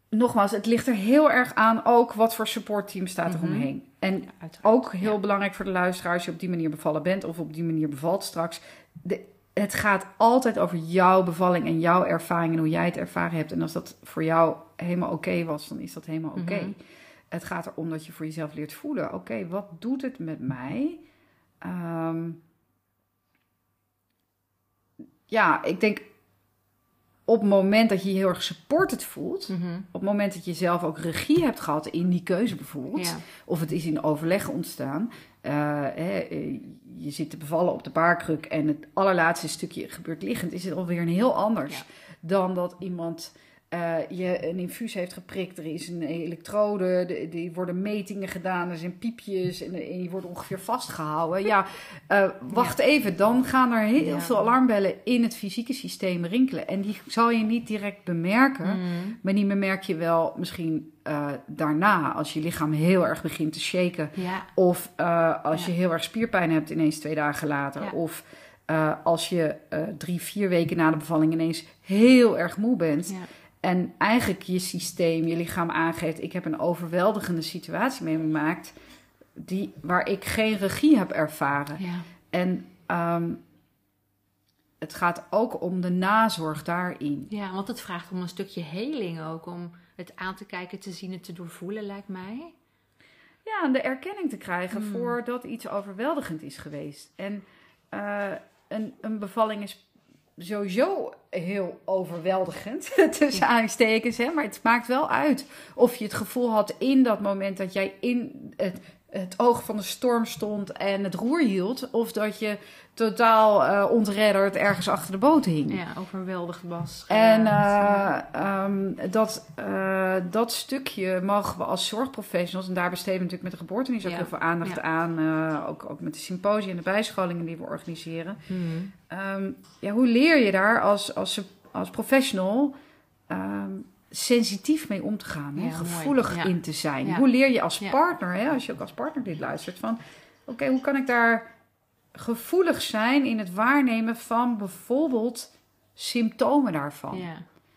Nogmaals, het ligt er heel erg aan ook wat voor supportteam staat er Mhm. omheen. En Ja, ook heel Ja. belangrijk voor de luisteraar als je op die manier bevallen bent of op die manier bevalt straks. De, het gaat altijd over jouw bevalling en jouw ervaring en hoe jij het ervaren hebt. En als dat voor jou helemaal oké was, dan is dat helemaal oké. Mhm. Het gaat erom dat je voor jezelf leert voelen. Oké, wat doet het met mij? Ehm, ja, ik denk op het moment dat je je heel erg supported voelt, Mhm. op het moment dat je zelf ook regie hebt gehad in die keuze bijvoorbeeld, Ja. of het is in overleg ontstaan. eh, hè, eh, je zit te bevallen op de baarkruk en het allerlaatste stukje gebeurt liggend, is het alweer een heel anders Ja. dan dat iemand eh, je een infuus heeft geprikt. Er is een elektrode, de- die worden metingen gedaan, er zijn piepjes en, en je wordt ongeveer vastgehouden. Ja, eh, wacht even, dan gaan er heel Ja. veel alarmbellen in het fysieke systeem rinkelen. En die zal je niet direct bemerken. Mhm. Maar die bemerk je wel misschien eh, daarna, als je lichaam heel erg begint te shaken. Ja. Of als je heel erg spierpijn hebt ineens twee dagen later. Of als je drie, vier weken na de bevalling ineens heel erg moe bent. En eigenlijk je systeem, je lichaam aangeeft... ik heb een overweldigende situatie meegemaakt... Die, waar ik geen regie heb ervaren. Ja. En ehm, het gaat ook om de nazorg daarin. ja, want het vraagt om een stukje heling ook. Om het aan te kijken, te zien en te doorvoelen, lijkt mij. Ja, en de erkenning te krijgen Hmm. voordat iets overweldigend is geweest. En eh, een, een bevalling is sowieso heel overweldigend, [laughs] tussen aanstekens. Hè? Maar het maakt wel uit of je het gevoel had in dat moment dat jij in het, het oog van de storm stond en het roer hield. Of dat je totaal eh ontredderd ergens achter de boot hing. Ja, overweldigd was. En geraakt. eh, ehm, dat, eh, dat stukje mogen we als zorgprofessionals, en daar besteden we natuurlijk met de geboortenis ook Ja. heel veel aandacht Ja. aan, ook, ook met de symposia en de bijscholingen die we organiseren. Mhm. Ehm, ja, hoe leer je daar als, als, als professional ehm, sensitief mee om te gaan, hè? Ja, mooi. gevoelig Ja. in te zijn? Ja. Hoe leer je als partner, hè? als je ook als partner dit luistert, van oké, hoe kan ik daar gevoelig zijn in het waarnemen van bijvoorbeeld symptomen daarvan?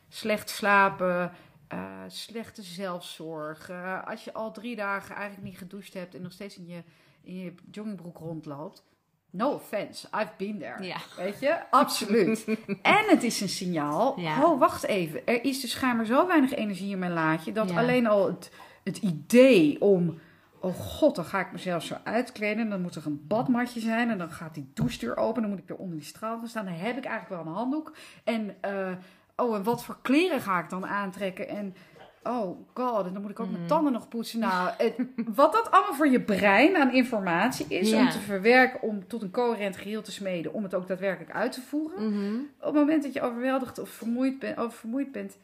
Slecht slapen, eh, slechte zelfzorg. eh, als je al drie dagen eigenlijk niet gedoucht hebt en nog steeds in je, in je joggingbroek rondloopt. No offense, I've been there. Ja. Weet je? Absoluut. [laughs] en het is een signaal. Ja. Oh, wacht even. Er is dus schijnbaar zo weinig energie in mijn laadje... dat Ja. alleen al het, het idee om... Oh god, dan ga ik mezelf zo uitkleden. Dan moet er een badmatje zijn. En dan gaat die douchedeur open. Dan moet ik er onder die straal gaan staan. Dan heb ik eigenlijk wel een handdoek. En, eh, oh, en wat voor kleren ga ik dan aantrekken? En, oh god, en dan moet ik ook mijn Mm. tanden nog poetsen. Nou, het- wat dat allemaal voor je brein aan informatie is... om te verwerken, om tot een coherent geheel te smeden... om het ook daadwerkelijk uit te voeren. Mhm. Op het moment dat je overweldigd of vermoeid, bent, of vermoeid bent...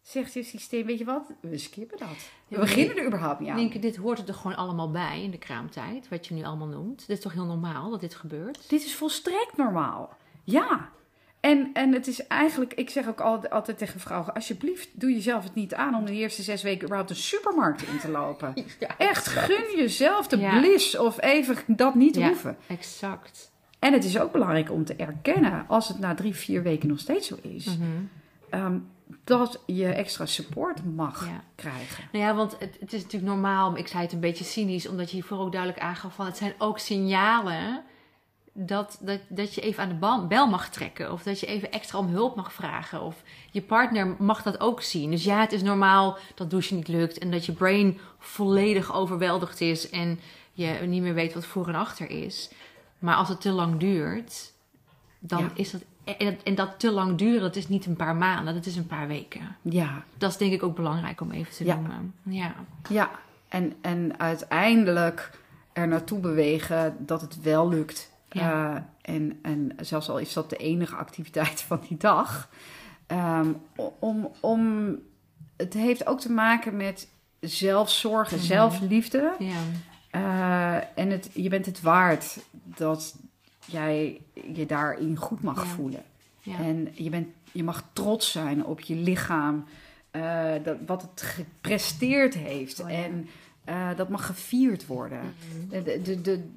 zegt je systeem, weet je wat? We skippen dat. We Ja, beginnen er überhaupt niet aan. Nienke, dit hoort er gewoon allemaal bij in de kraamtijd, wat je nu allemaal noemt. Dit is toch heel normaal dat dit gebeurt? Dit is volstrekt normaal. Ja. En, en het is eigenlijk, ik zeg ook altijd, altijd tegen vrouwen: alsjeblieft, doe jezelf het niet aan om de eerste zes weken überhaupt een supermarkt in te lopen. [laughs] Ja, Echt, gun jezelf de Ja. bliss of even dat niet Ja. hoeven. Exact. En het is ook belangrijk om te erkennen, als het na drie, vier weken nog steeds zo is, Mhm. ehm, dat je extra support mag Ja. krijgen. Nou ja, want het, het is natuurlijk normaal, ik zei het een beetje cynisch, omdat je hiervoor ook duidelijk aangaf van het zijn ook signalen dat, dat, dat je even aan de bel mag trekken. Of dat je even extra om hulp mag vragen. Of je partner mag dat ook zien. Dus ja, het is normaal dat douchen niet lukt en dat je brain volledig overweldigd is en je niet meer weet wat voor en achter is. Maar als het te lang duurt, dan Ja. is dat. En dat, en dat te lang duren, dat is niet een paar maanden, dat is een paar weken. Ja, Dat is denk ik ook belangrijk om even te Ja. noemen. Ja. ja. En, en uiteindelijk er naartoe bewegen dat het wel lukt. Ja. Eh, en, en zelfs al is dat de enige activiteit [laughs] van die dag. Ehm, om, om, het heeft ook te maken met zelfzorg en Mhm. zelfliefde. Ja. Eh, en het, je bent het waard dat jij je daarin goed mag Ja. voelen. Ja. En je, bent, je mag trots zijn op je lichaam, eh, dat, wat het gepresteerd heeft. Oh. En dat mag gevierd worden. Mhm. De, de, de,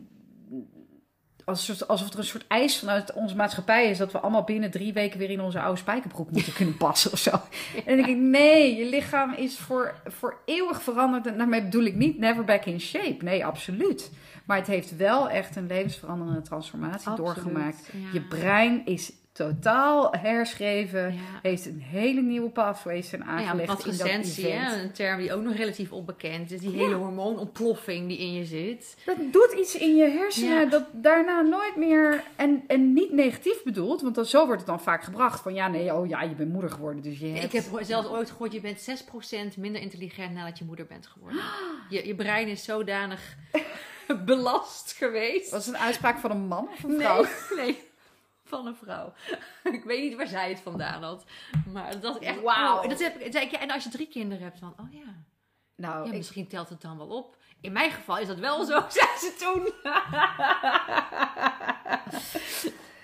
als, soort- alsof er een soort eis vanuit onze maatschappij is dat we allemaal binnen drie weken weer in onze oude spijkerbroek moeten kunnen passen of zo. [laughs] En dan denk ik, nee, je lichaam is voor, voor eeuwig veranderd. En daarmee bedoel ik niet never back in shape. Nee, absoluut. Maar het heeft wel echt een levensveranderende transformatie Absoluut, doorgemaakt. ja. Je brein is totaal herschreven. Ja. Heeft een hele nieuwe pathways zijn Nou ja, aangelegd adolescentie, hè, een term die ook nog relatief onbekend is. Die hele hormoonontploffing die in je zit. Dat doet iets in je hersenen Ja. dat daarna nooit meer... En, en niet negatief bedoeld, want dan, zo wordt het dan vaak gebracht. Van ja, nee, oh ja, je bent moeder geworden, dus je hebt... Ik heb zelfs ooit gehoord, je bent 6% minder intelligent nadat je moeder bent geworden. [gasps] Je, je brein is zodanig [laughs] belast geweest. Was een uitspraak van een man of een vrouw? [laughs] Nee, nee, van een vrouw. [laughs] ik weet niet waar zij het vandaan had. Maar dat ik echt, Wauw. oh, dat heb ik, zei ik, ja, en als je drie kinderen hebt, dan, oh ja. Nou, ja ik, misschien telt het dan wel op. In mijn geval is dat wel zo, [laughs] zei ze toen.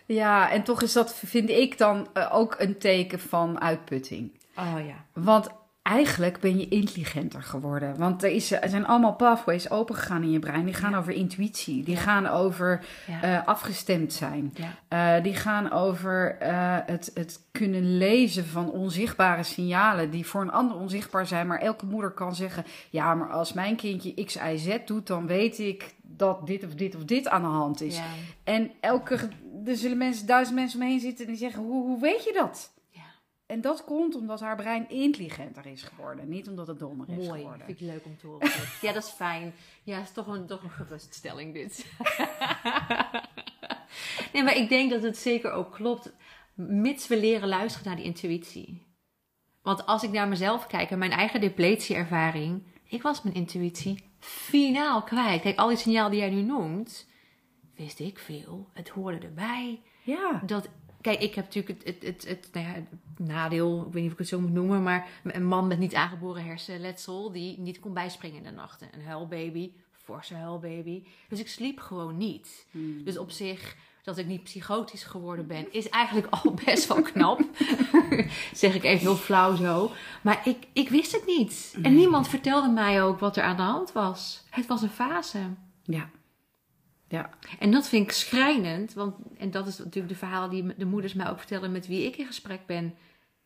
[laughs] ja, en toch is dat, vind ik dan eh, ook een teken van uitputting. Oh ja. Want eigenlijk ben je intelligenter geworden. Want er, is, er zijn allemaal pathways opengegaan in je brein. Die gaan Ja. over intuïtie. Die Ja. gaan over Ja. eh, afgestemd zijn. Eh, die gaan over eh, het, het kunnen lezen van onzichtbare signalen die voor een ander onzichtbaar zijn. Maar elke moeder kan zeggen: Ja, maar als mijn kindje X, Y, Z doet, dan weet ik dat dit of dit of dit aan de hand is. En elke, er zullen mensen, duizend mensen omheen zitten en die zeggen: Hoe, hoe weet je dat? En dat komt omdat haar brein intelligenter is geworden, niet omdat het dommer is Mooi, geworden. vind ik leuk om te horen. [laughs] ja, dat is fijn. Ja, is toch een, toch een geruststelling dit. [laughs] nee, maar ik denk dat het zeker ook klopt, mits we leren luisteren naar die intuïtie. Want als ik naar mezelf kijk en mijn eigen depletieervaring, ik was mijn intuïtie finaal kwijt. Kijk, al die signalen die jij nu noemt, wist ik veel. Het hoorde erbij. Ja, Dat, kijk, ik heb natuurlijk het, het, het, het, nou ja, het nadeel, ik weet niet of ik het zo moet noemen, maar een man met niet aangeboren hersenletsel die niet kon bijspringen in de nachten. Een huilbaby, forse huilbaby. Dus ik sliep gewoon niet. Hmm. Dus op zich, dat ik niet psychotisch geworden ben, is eigenlijk [laughs] al best wel knap. [laughs] zeg ik even heel flauw zo. Maar ik, ik wist het niet. En niemand vertelde mij ook wat er aan de hand was. Het was een fase. ja. Ja, En dat vind ik schrijnend, want en dat is natuurlijk de verhaal die de moeders mij ook vertellen met wie ik in gesprek ben.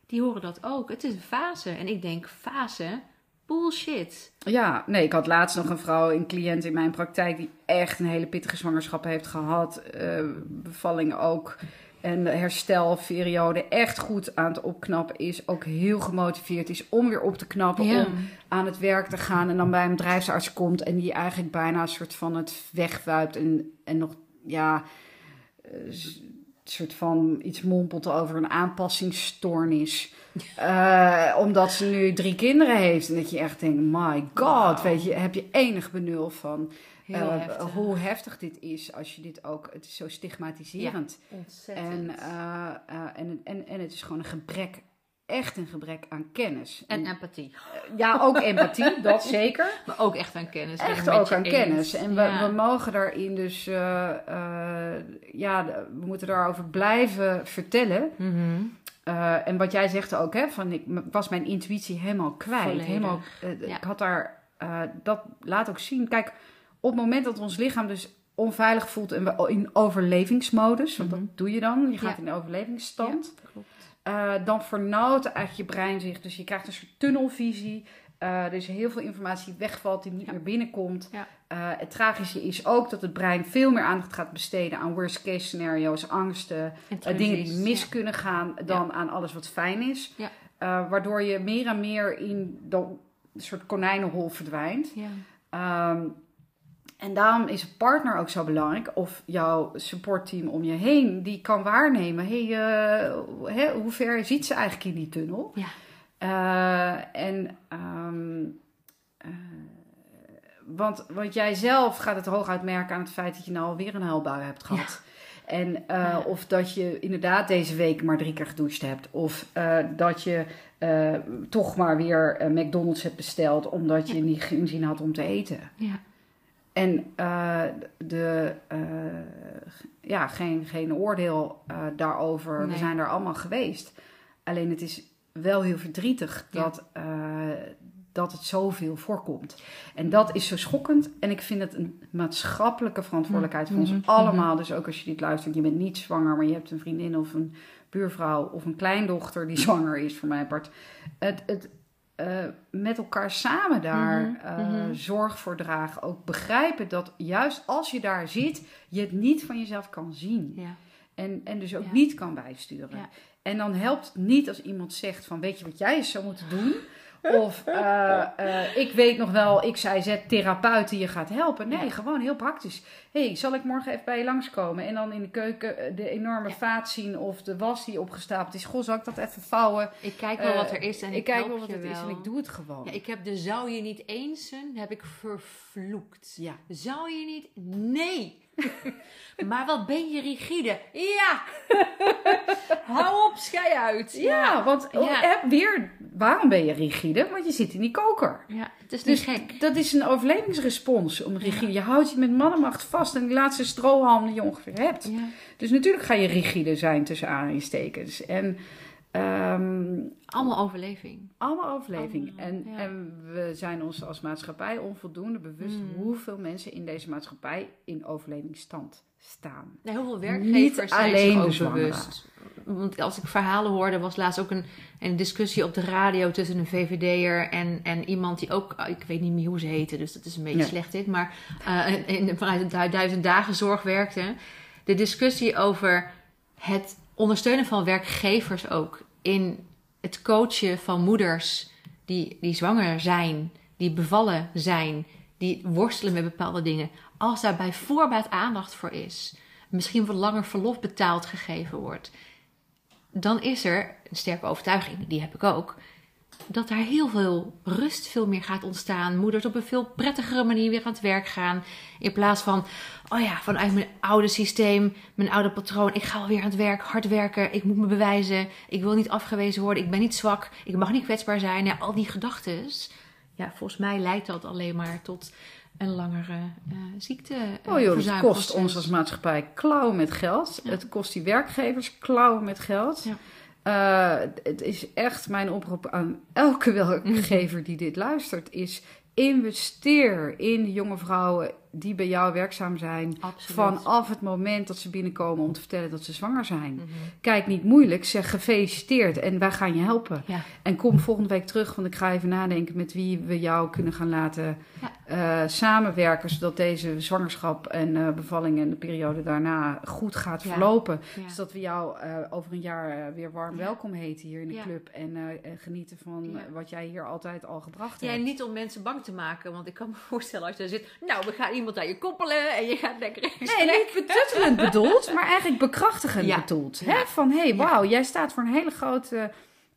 Die horen dat ook. Het is een fase. En ik denk, fase? Bullshit. Ja, nee, ik had laatst nog een vrouw, een cliënt in mijn praktijk, die echt een hele pittige zwangerschap heeft gehad. eh, bevalling ook. En de herstelperiode echt goed aan het opknappen is. Ook heel gemotiveerd is om weer op te knappen. Ja. Om aan het werk te gaan. En dan bij een bedrijfsarts komt. En die eigenlijk bijna een soort van het wegwuipt. En, en nog, ja, eh, s- soort van iets mompelt over een aanpassingsstoornis. Eh, omdat ze nu drie kinderen heeft. En dat je echt denkt, my god, weet je, heb je enig benul van Heel eh, heftig. hoe heftig dit is. Als je dit ook, het is zo stigmatiserend. Ontzettend. En, eh, eh, en, en, en het is gewoon een gebrek, echt een gebrek aan kennis. En empathie. ja, ook empathie, [laughs] dat zeker. Maar ook echt aan kennis. Echt ook aan eens. kennis. En we, Ja. we mogen daarin dus, ja, we moeten daarover blijven vertellen. Mhm. En wat jij zegt ook, hè, van ik was mijn intuïtie helemaal kwijt. Volledig. Helemaal, Ja. Ik had daar, dat laat ook zien. Kijk, op het moment dat ons lichaam dus onveilig voelt en we in overlevingsmodus, want Mhm. dat doe je dan, je gaat Ja. in overlevingsstand, Ja, klopt. eh, dan vernauwt eigenlijk je brein zich. Dus je krijgt een soort tunnelvisie. Er is heel veel informatie wegvalt, die niet Ja. meer binnenkomt. Ja. Eh, het tragische is ook dat het brein veel meer aandacht gaat besteden aan worst case scenario's, angsten, dingen die mis ja. kunnen gaan, dan aan alles wat fijn is. Waardoor je meer en meer in dat soort konijnenhol verdwijnt. Ja. En daarom is een partner ook zo belangrijk. Of jouw supportteam om je heen, die kan waarnemen. Hey, eh, hè, hoe ver zit ze eigenlijk in die tunnel? Ja. Eh, en, ehm, eh, want, want jij zelf gaat het hooguit merken aan het feit dat je nou alweer een huilbui hebt gehad. En, uh, Ja. Of dat je inderdaad deze week maar drie keer gedoucht hebt. Of uh, dat je uh, toch maar weer McDonald's hebt besteld omdat je niet geen zin had om te eten. Ja. En de, ja, geen, geen oordeel daarover. Nee. We zijn er allemaal geweest. Alleen het is wel heel verdrietig Ja. dat, dat het zoveel voorkomt. En dat is zo schokkend. En ik vind het een maatschappelijke verantwoordelijkheid van ons Mhm. allemaal. Dus ook als je dit luistert, je bent niet zwanger, maar je hebt een vriendin of een buurvrouw of een kleindochter die [laughs] zwanger is, voor mijn part. Het, het uh, met elkaar samen daar Mhm, uh, mhm. zorg voor dragen. Ook begrijpen dat juist als je daar zit, je het niet van jezelf kan zien. Ja. En, en dus ook Ja. niet kan bijsturen. Ja. En dan helpt het niet als iemand zegt van weet je wat jij eens zou moeten doen? Of uh, uh, ik weet nog wel, ik zei zet therapeut die je gaat helpen. Nee, Ja. gewoon heel praktisch. hey, zal ik morgen even bij je langskomen? En dan in de keuken eh, de enorme Ja. vaat zien of de was die opgestapeld is. Goh, zal ik dat even vouwen? Ik kijk wel Eh, wat er is en ik, ik kijk wel wat het is en ik doe het gewoon. Ja, ik heb de zou je niet eens zijn, heb ik vervloekt. Ja. Zou je niet? Nee. [laughs] maar wat ben je rigide? Ja. [laughs] Hou op, schei uit. Ja, want Ja. oh, eh, weer, waarom ben je rigide? Want je zit in die koker. Ja, het is niet Dus gek. dat is een overlevingsrespons om rigide. Je houdt je met mannenmacht vast en die laatste strohalm die je ongeveer hebt. Dus natuurlijk ga je rigide zijn tussen aanhalingstekens. En ehm, Allemaal overleving. allemaal overleving. Allemaal, en, ja. en we zijn ons als maatschappij onvoldoende bewust Mm. hoeveel mensen in deze maatschappij in overlevingsstand staan. Nee, heel veel Niet werkgevers zijn alleen zich ook zwangeren. bewust. Want als ik verhalen hoorde, was laatst ook een, een discussie op de radio tussen een VVD'er en, en iemand die ook, ik weet niet meer hoe ze heette, dus dat is een beetje slecht dit, maar eh, in, vanuit de du- duizend dagen zorg werkte. De discussie over het ondersteunen van werkgevers ook in het coachen van moeders die, die zwanger zijn, die bevallen zijn, die worstelen met bepaalde dingen. Als daar bij voorbaat aandacht voor is, misschien wat langer verlof betaald gegeven wordt, dan is er een sterke overtuiging, die heb ik ook, dat daar heel veel rust veel meer gaat ontstaan. Moeders op een veel prettigere manier weer aan het werk gaan. In plaats van, oh ja, vanuit mijn oude systeem, mijn oude patroon. Ik ga alweer aan het werk, hard werken. Ik moet me bewijzen. Ik wil niet afgewezen worden. Ik ben niet zwak. Ik mag niet kwetsbaar zijn. Ja, al die gedachten. Ja, volgens mij leidt dat alleen maar tot een langere eh ziekte. eh, Oh joh, het kost ons als maatschappij klauwen met geld. Ja. Het kost die werkgevers klauwen met geld. Ja. Eh, het is echt mijn oproep aan elke [laughs] werkgever die dit luistert, is investeer in jonge vrouwen die bij jou werkzaam zijn. Absoluut. Vanaf het moment dat ze binnenkomen om te vertellen dat ze zwanger zijn. Mhm. Kijk, niet moeilijk, zeg gefeliciteerd en wij gaan je helpen. Ja. En kom volgende week terug, want ik ga even nadenken met wie we jou kunnen gaan laten Ja. eh, samenwerken. Zodat deze zwangerschap en eh, bevalling en de periode daarna goed gaat Ja. verlopen. Ja. Zodat we jou eh, over een jaar weer warm Ja. welkom heten hier in de Ja. club. En, en genieten van Ja. wat jij hier altijd al gebracht Ja, hebt. en niet om mensen bang te maken. Want ik kan me [laughs] voorstellen als je daar zit. Nou, we gaan iemand aan je koppelen. En je gaat lekker Nee, niet betuttelend bedoeld, maar eigenlijk bekrachtigend Ja. bedoeld. Ja. Hè? Van, hé, hey, wauw, jij staat voor een hele grote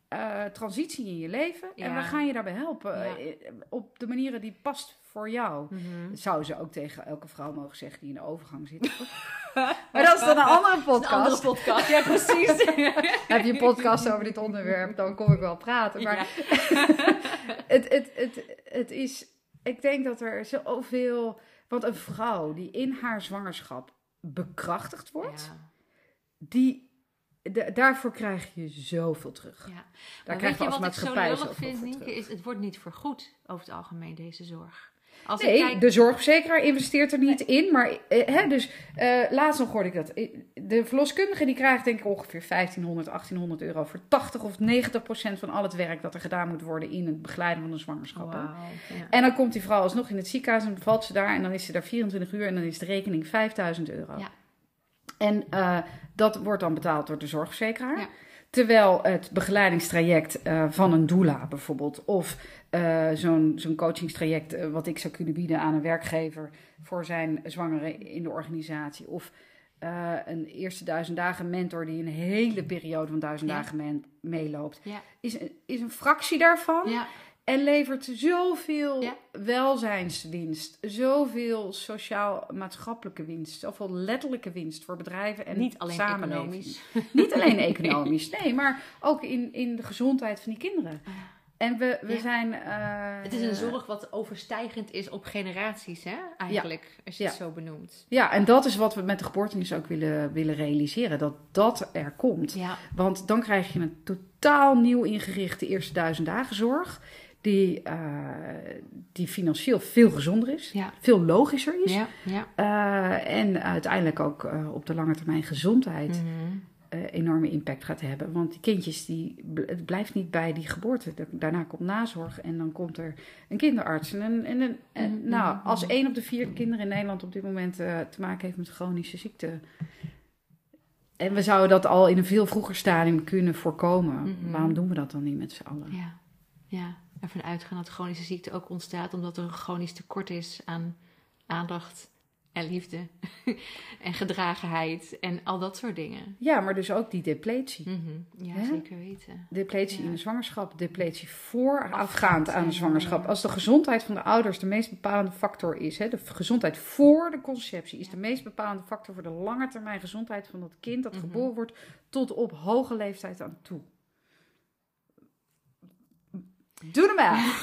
eh, transitie in je leven. En Ja. we gaan je daarbij helpen. Ja. eh, op de manieren die past voor jou. Mhm. Zou ze ook tegen elke vrouw mogen zeggen die in de overgang zit. [laughs] maar dat is dan een andere podcast. Een andere podcast, ja precies. [laughs] Heb je een podcast over dit onderwerp, dan kom ik wel praten. Maar Ja. [laughs] het, het, het, het is, ik denk dat er zoveel, want een vrouw die in haar zwangerschap bekrachtigd wordt, Ja, die, da- daarvoor krijg je zoveel terug. ja. Daar krijgen je als wat ik zo maatschappij zoveel vind, voor Nienke? terug. Is, het wordt niet vergoed over het algemeen, deze zorg. Als ik Nee, kijk... de zorgverzekeraar investeert er niet in. Maar eh, hè, dus eh, laatst nog hoorde ik dat. Eh, De verloskundige die krijgt denk ik ongeveer 1500, 1800 euro voor 80 of 90 procent van al het werk dat er gedaan moet worden in het begeleiden van een zwangerschap. ja. En dan komt die vrouw alsnog in het ziekenhuis en bevalt ze daar. En dan is ze daar 24 uur en dan is de rekening 5000 euro. Ja. En eh, dat wordt dan betaald door de zorgverzekeraar. Ja. Terwijl het begeleidingstraject eh, van een doula bijvoorbeeld, of eh, zo'n zo'n coachingstraject eh, wat ik zou kunnen bieden aan een werkgever voor zijn zwangere in de organisatie, of een eerste duizend dagen mentor die een hele periode van duizend Ja. dagen meeloopt, Ja. is, een- is een fractie daarvan. Ja. En levert zoveel Ja. welzijnswinst, zoveel sociaal-maatschappelijke winst, zoveel letterlijke winst voor bedrijven en Niet alleen economisch. Niet alleen [laughs] economisch, nee, maar ook in, in de gezondheid van die kinderen. En we, we Ja. zijn. eh, Het is een zorg wat overstijgend is op generaties, hè? Eigenlijk, als je het zo benoemt. Ja, en dat is wat we met de geboortenis ook willen, willen realiseren: dat dat er komt. Want dan krijg je een totaal nieuw ingerichte eerste duizend dagen zorg. Die, eh, die financieel veel gezonder is, Ja. veel logischer is. Ja. ja. eh, en uiteindelijk ook eh, op de lange termijn gezondheid eh, enorme impact gaat hebben. Want die kindjes, die, het blijft niet bij die geboorte. Da- Daarna komt nazorg en dan komt er een kinderarts. En, een- en, een- en, Mhm, nou, mhm, als mhm. één op de vier kinderen in Nederland op dit moment te maken heeft met chronische ziekte. En we zouden dat al in een veel vroeger stadium kunnen voorkomen. Waarom doen we dat dan niet met z'n allen? Ja. ja. Ervan uitgaan dat chronische ziekte ook ontstaat omdat er een chronisch tekort is aan aandacht en liefde [laughs] en gedragenheid en al dat soort dingen. Ja, maar dus ook die depletie. Mhm. Ja, Hè? zeker weten. Depletie Ja. in de zwangerschap, depletie voorafgaand aan de zwangerschap. Als de gezondheid van de ouders de meest bepalende factor is, hè, de gezondheid voor de conceptie is Ja. de meest bepalende factor voor de lange termijn gezondheid van dat kind dat Mhm. geboren wordt tot op hoge leeftijd aan toe. Doe hem aan.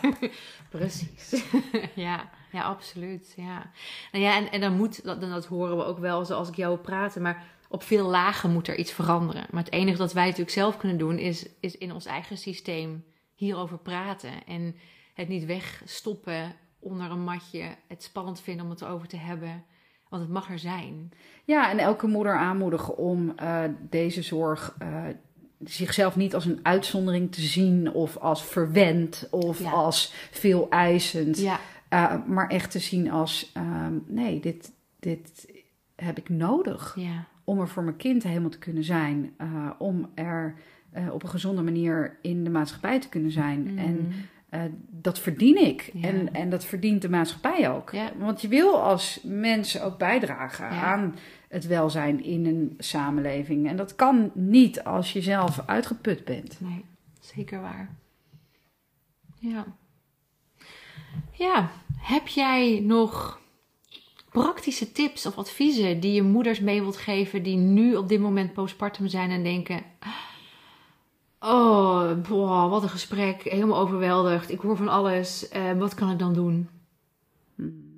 [laughs] Precies. [laughs] ja, ja, absoluut. Ja. Nou ja, en, en dan moet, dat, dan dat horen we ook wel zoals ik jou praten, maar op veel lagen moet er iets veranderen. Maar het enige dat wij natuurlijk zelf kunnen doen, is, is in ons eigen systeem hierover praten. En het niet wegstoppen onder een matje, het spannend vinden om het erover te hebben. Want het mag er zijn. Ja, en elke moeder aanmoedigen om eh, deze zorg eh, zichzelf niet als een uitzondering te zien of als verwend of Ja. als veel eisend. Ja, Uh, maar echt te zien als, ehm, nee, dit, dit heb ik nodig ja, om er voor mijn kind helemaal te kunnen zijn. uh, om er uh, op een gezonde manier in de maatschappij te kunnen zijn. Mhm. En dat verdien ik. En, en dat verdient de maatschappij ook. Ja. Want je wil als mens ook bijdragen aan het welzijn in een samenleving. En dat kan niet als je zelf uitgeput bent. Nee, zeker waar. Ja. Ja, heb jij nog praktische tips of adviezen die je moeders mee wilt geven die nu op dit moment postpartum zijn en denken: Oh, boah, wat een gesprek, helemaal overweldigd, ik hoor van alles, eh, wat kan ik dan doen? Hmm.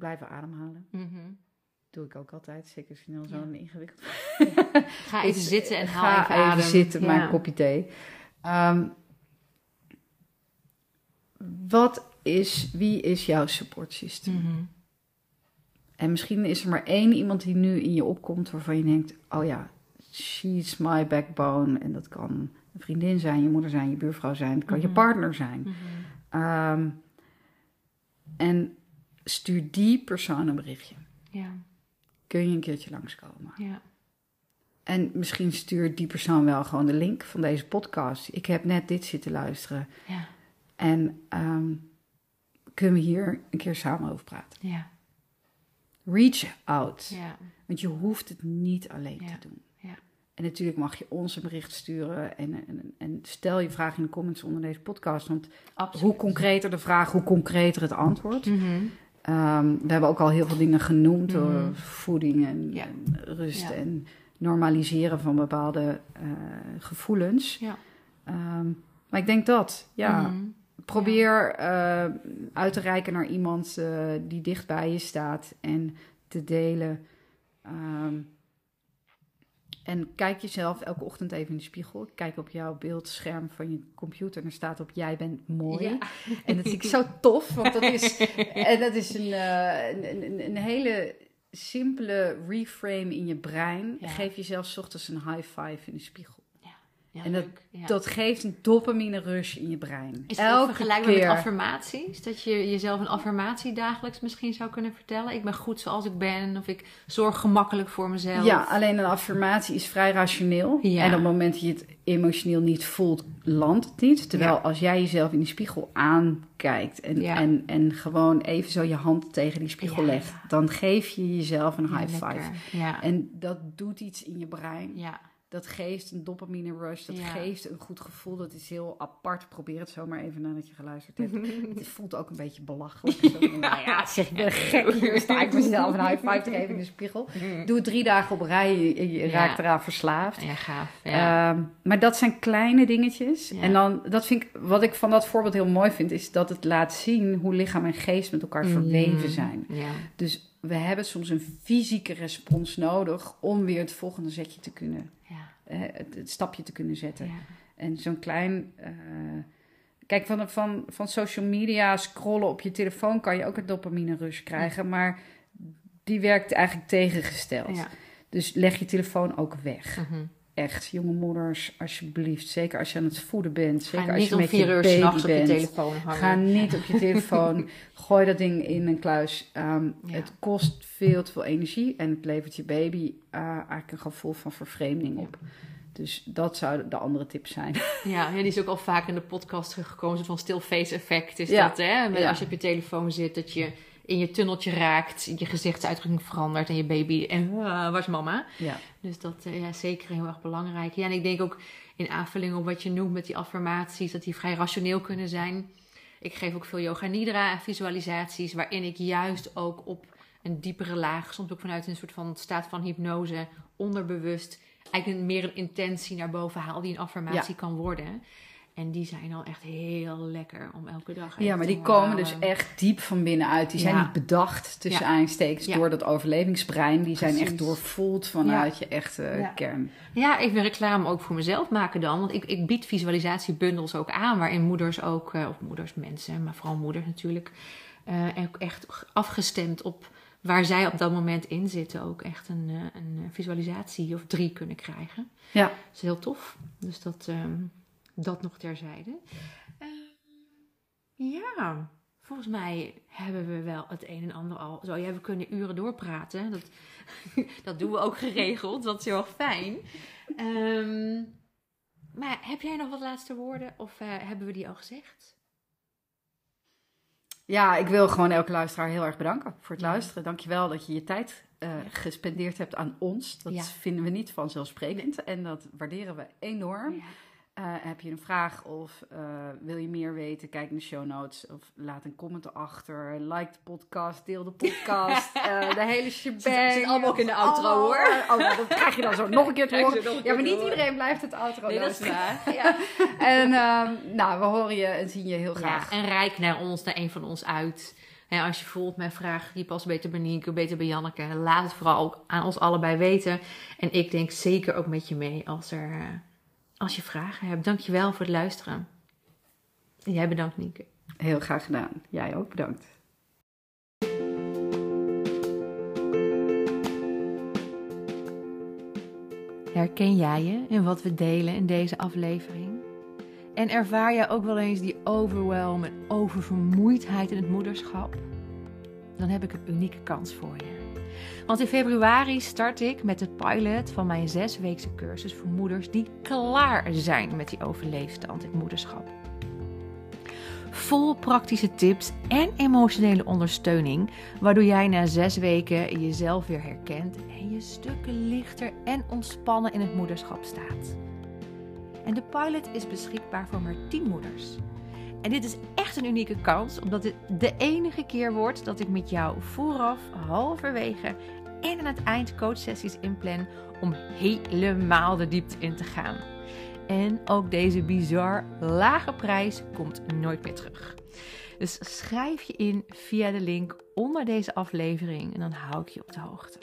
Blijven ademhalen. Mhm. Doe ik ook altijd. Zeker snel zo'n ingewikkeld [laughs] Ga even [laughs] zitten en haal Ga even even adem. zitten, Ja. mijn kopje thee. Ehm, wat is, wie is jouw support system? Mhm. En misschien is er maar één iemand die nu in je opkomt waarvan je denkt: oh ja, she's my backbone. En dat kan een vriendin zijn, je moeder zijn, je buurvrouw zijn, het kan je Mhm. partner zijn. Mhm. Ehm, en stuur die persoon een berichtje. Ja, Kun je een keertje langskomen? ja. En misschien stuurt die persoon wel gewoon de link van deze podcast. Ik heb net dit zitten luisteren. Ja, En ehm, kunnen we hier een keer samen over praten? ja, Reach out. ja. Want je hoeft het niet alleen Ja, te doen. ja. En natuurlijk mag je ons een bericht sturen. En, en, en stel je vraag in de comments onder deze podcast. Want Absoluut. hoe concreter de vraag, hoe concreter het antwoord. Mhm. Ehm, we hebben ook al heel veel dingen genoemd. Mhm. door voeding en, Ja. en rust Ja. en normaliseren van bepaalde eh, gevoelens. Ja. Ehm, maar ik denk dat, ja. Mhm. Probeer eh, uit te reiken naar iemand eh, die dicht bij je staat en te delen. Ehm, en kijk jezelf elke ochtend even in de spiegel. Kijk op jouw beeldscherm van je computer en er staat op jij bent mooi. Ja. En dat vind ik zo tof, want dat is, [laughs] en dat is een, eh, een, een, hele simpele reframe in je brein. Ja. Geef jezelf 's ochtends een high five in de spiegel. Ja, En dat-. Ja. Dat geeft een dopamine rush in je brein. Is ook vergelijkbaar met affirmaties? Dat je jezelf een affirmatie dagelijks misschien zou kunnen vertellen? Ik ben goed zoals ik ben, of ik zorg gemakkelijk voor mezelf. Ja, alleen een affirmatie is vrij rationeel. Ja. En op het moment dat je het emotioneel niet voelt, landt het niet. Terwijl als jij jezelf in die spiegel aankijkt en, en, en gewoon even zo je hand tegen die spiegel legt, dan geef je jezelf een high five. En dat doet iets in je brein. ja. Dat geeft een dopamine rush. Dat Ja. geeft een goed gevoel. Dat is heel apart. Probeer het zomaar even nadat je geluisterd hebt. [laughs] het voelt ook een beetje belachelijk. Zo, [laughs] nou ja, zeg, ik ben gek. Hier sta ik mezelf een high five te geven in de spiegel. Doe het drie dagen op rij. Je, je Ja. raakt eraan verslaafd. Ja, gaaf. Ja. Ehm, maar dat zijn kleine dingetjes. Ja. En dan, dat vind ik, wat ik van dat voorbeeld heel mooi vind, is dat het laat zien hoe lichaam en geest met elkaar verweven Mm. zijn. ja. Dus we hebben soms een fysieke respons nodig om weer het volgende zetje te kunnen, Ja. eh, het, het stapje te kunnen zetten. Ja. En zo'n klein. eh, kijk, van, van, van social media scrollen op je telefoon kan je ook een dopamine rush krijgen, maar die werkt eigenlijk tegengesteld. Dus leg je telefoon ook weg. Mhm. Echt, jonge moeders, alsjeblieft. Zeker als je aan het voeden bent. Zeker Ga als je met je uur baby s'nachts op je bent. telefoon hangen. Ga niet op je telefoon. [laughs] Gooi dat ding in een kluis. Ehm, Ja. Het kost veel te veel energie. En het levert je baby eh, eigenlijk een gevoel van vervreemding op. Dus dat zou de andere tip zijn. [laughs] Ja, ja, die is ook al vaak in de podcast teruggekomen. Soort van still face effect is Ja. dat, hè? Met-. Als je op je telefoon zit, dat je in je tunneltje raakt, je gezichtsuitdrukking verandert en je baby, en uh, waar is mama? Ja. Dus dat is ja, zeker heel erg belangrijk. Ja, en ik denk ook in aanvulling op wat je noemt met die affirmaties, dat die vrij rationeel kunnen zijn. Ik geef ook veel yoga nidra visualisaties, waarin ik juist ook op een diepere laag, soms ook vanuit een soort van staat van hypnose, onderbewust, eigenlijk meer een intentie naar boven haal die een affirmatie kan worden. En die zijn al echt heel lekker om elke dag ja, maar die komen dus echt diep van binnenuit. Die zijn Ja. niet bedacht tussen Ja. aanstekens Ja. door dat overlevingsbrein. Die zijn echt doorvoeld vanuit je echte Ja. kern. Ja, even reclame ook voor mezelf maken dan. Want ik, ik bied visualisatiebundels ook aan, waarin moeders ook, eh, of moeders, mensen, maar vooral moeders natuurlijk, eh, ook echt afgestemd op waar zij op dat moment in zitten, ook echt een, eh, een visualisatie of drie kunnen krijgen. Ja. Dat is heel tof. Dus dat, ehm, dat nog terzijde. Ehm, ja, volgens mij hebben we wel het een en ander al. Zo, ja, we kunnen uren doorpraten. Dat, [laughs] dat doen we ook geregeld. Dat is heel erg fijn. Ehm, maar heb jij nog wat laatste woorden? Of eh, hebben we die al gezegd? Ja, ik wil gewoon elke luisteraar heel erg bedanken voor het Ja. luisteren. Dankjewel dat je je tijd eh, gespendeerd hebt aan ons. Dat Ja. vinden we niet vanzelfsprekend en dat waarderen we enorm. Ja. Eh, heb je een vraag of eh, wil je meer weten? Kijk in de show notes of laat een comment achter. Like de podcast, deel de podcast. [laughs] eh, de hele shebang. Zit- zit allemaal ook in de outro, hoor. Oh, dat krijg je dan zo nog een keer te horen. Ja, maar niet horen. iedereen blijft het outro Nee, dat is waar. [laughs] Ja. En ehm, nou, we horen je en zien je heel graag. Ja, en rijk naar ons, naar een van ons uit. En als je voelt, mijn vraag die past beter bij Nienke, beter bij Janneke. Laat het vooral ook aan ons allebei weten. En ik denk zeker ook met je mee als, er, als je vragen hebt. Dankjewel voor het luisteren. En jij bedankt Nienke. Heel graag gedaan. Jij ook bedankt. Herken jij je in wat we delen in deze aflevering? En ervaar jij ook wel eens die overwhelm en oververmoeidheid in het moederschap? Dan heb ik een unieke kans voor je. Want in februari start ik met het pilot van mijn zesweekse cursus voor moeders die klaar zijn met die overleefstand in moederschap. Vol praktische tips en emotionele ondersteuning, waardoor jij na zes weken jezelf weer herkent en je stukken lichter en ontspannen in het moederschap staat. En de pilot is beschikbaar voor maar 10 moeders. En dit is echt een unieke kans, omdat dit de enige keer wordt dat ik met jou vooraf, halverwege en aan het eind coachsessies inplan om helemaal de diepte in te gaan. En ook deze bizar lage prijs komt nooit meer terug. Dus schrijf je in via de link onder deze aflevering en dan hou ik je op de hoogte.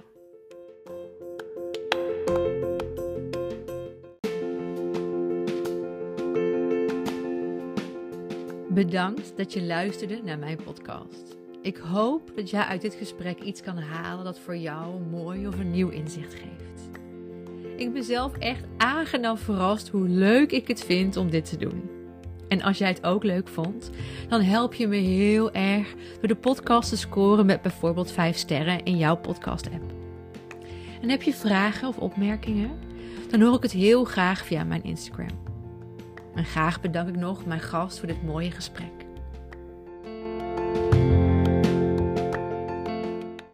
Bedankt dat je luisterde naar mijn podcast. Ik hoop dat jij uit dit gesprek iets kan halen dat voor jou mooi of een nieuw inzicht geeft. Ik ben zelf echt aangenaam verrast hoe leuk ik het vind om dit te doen. En als jij het ook leuk vond, dan help je me heel erg door de podcast te scoren met bijvoorbeeld 5 sterren in jouw podcast-app. En heb je vragen of opmerkingen? Dan hoor ik het heel graag via mijn Instagram. En graag bedank ik nog mijn gast voor dit mooie gesprek.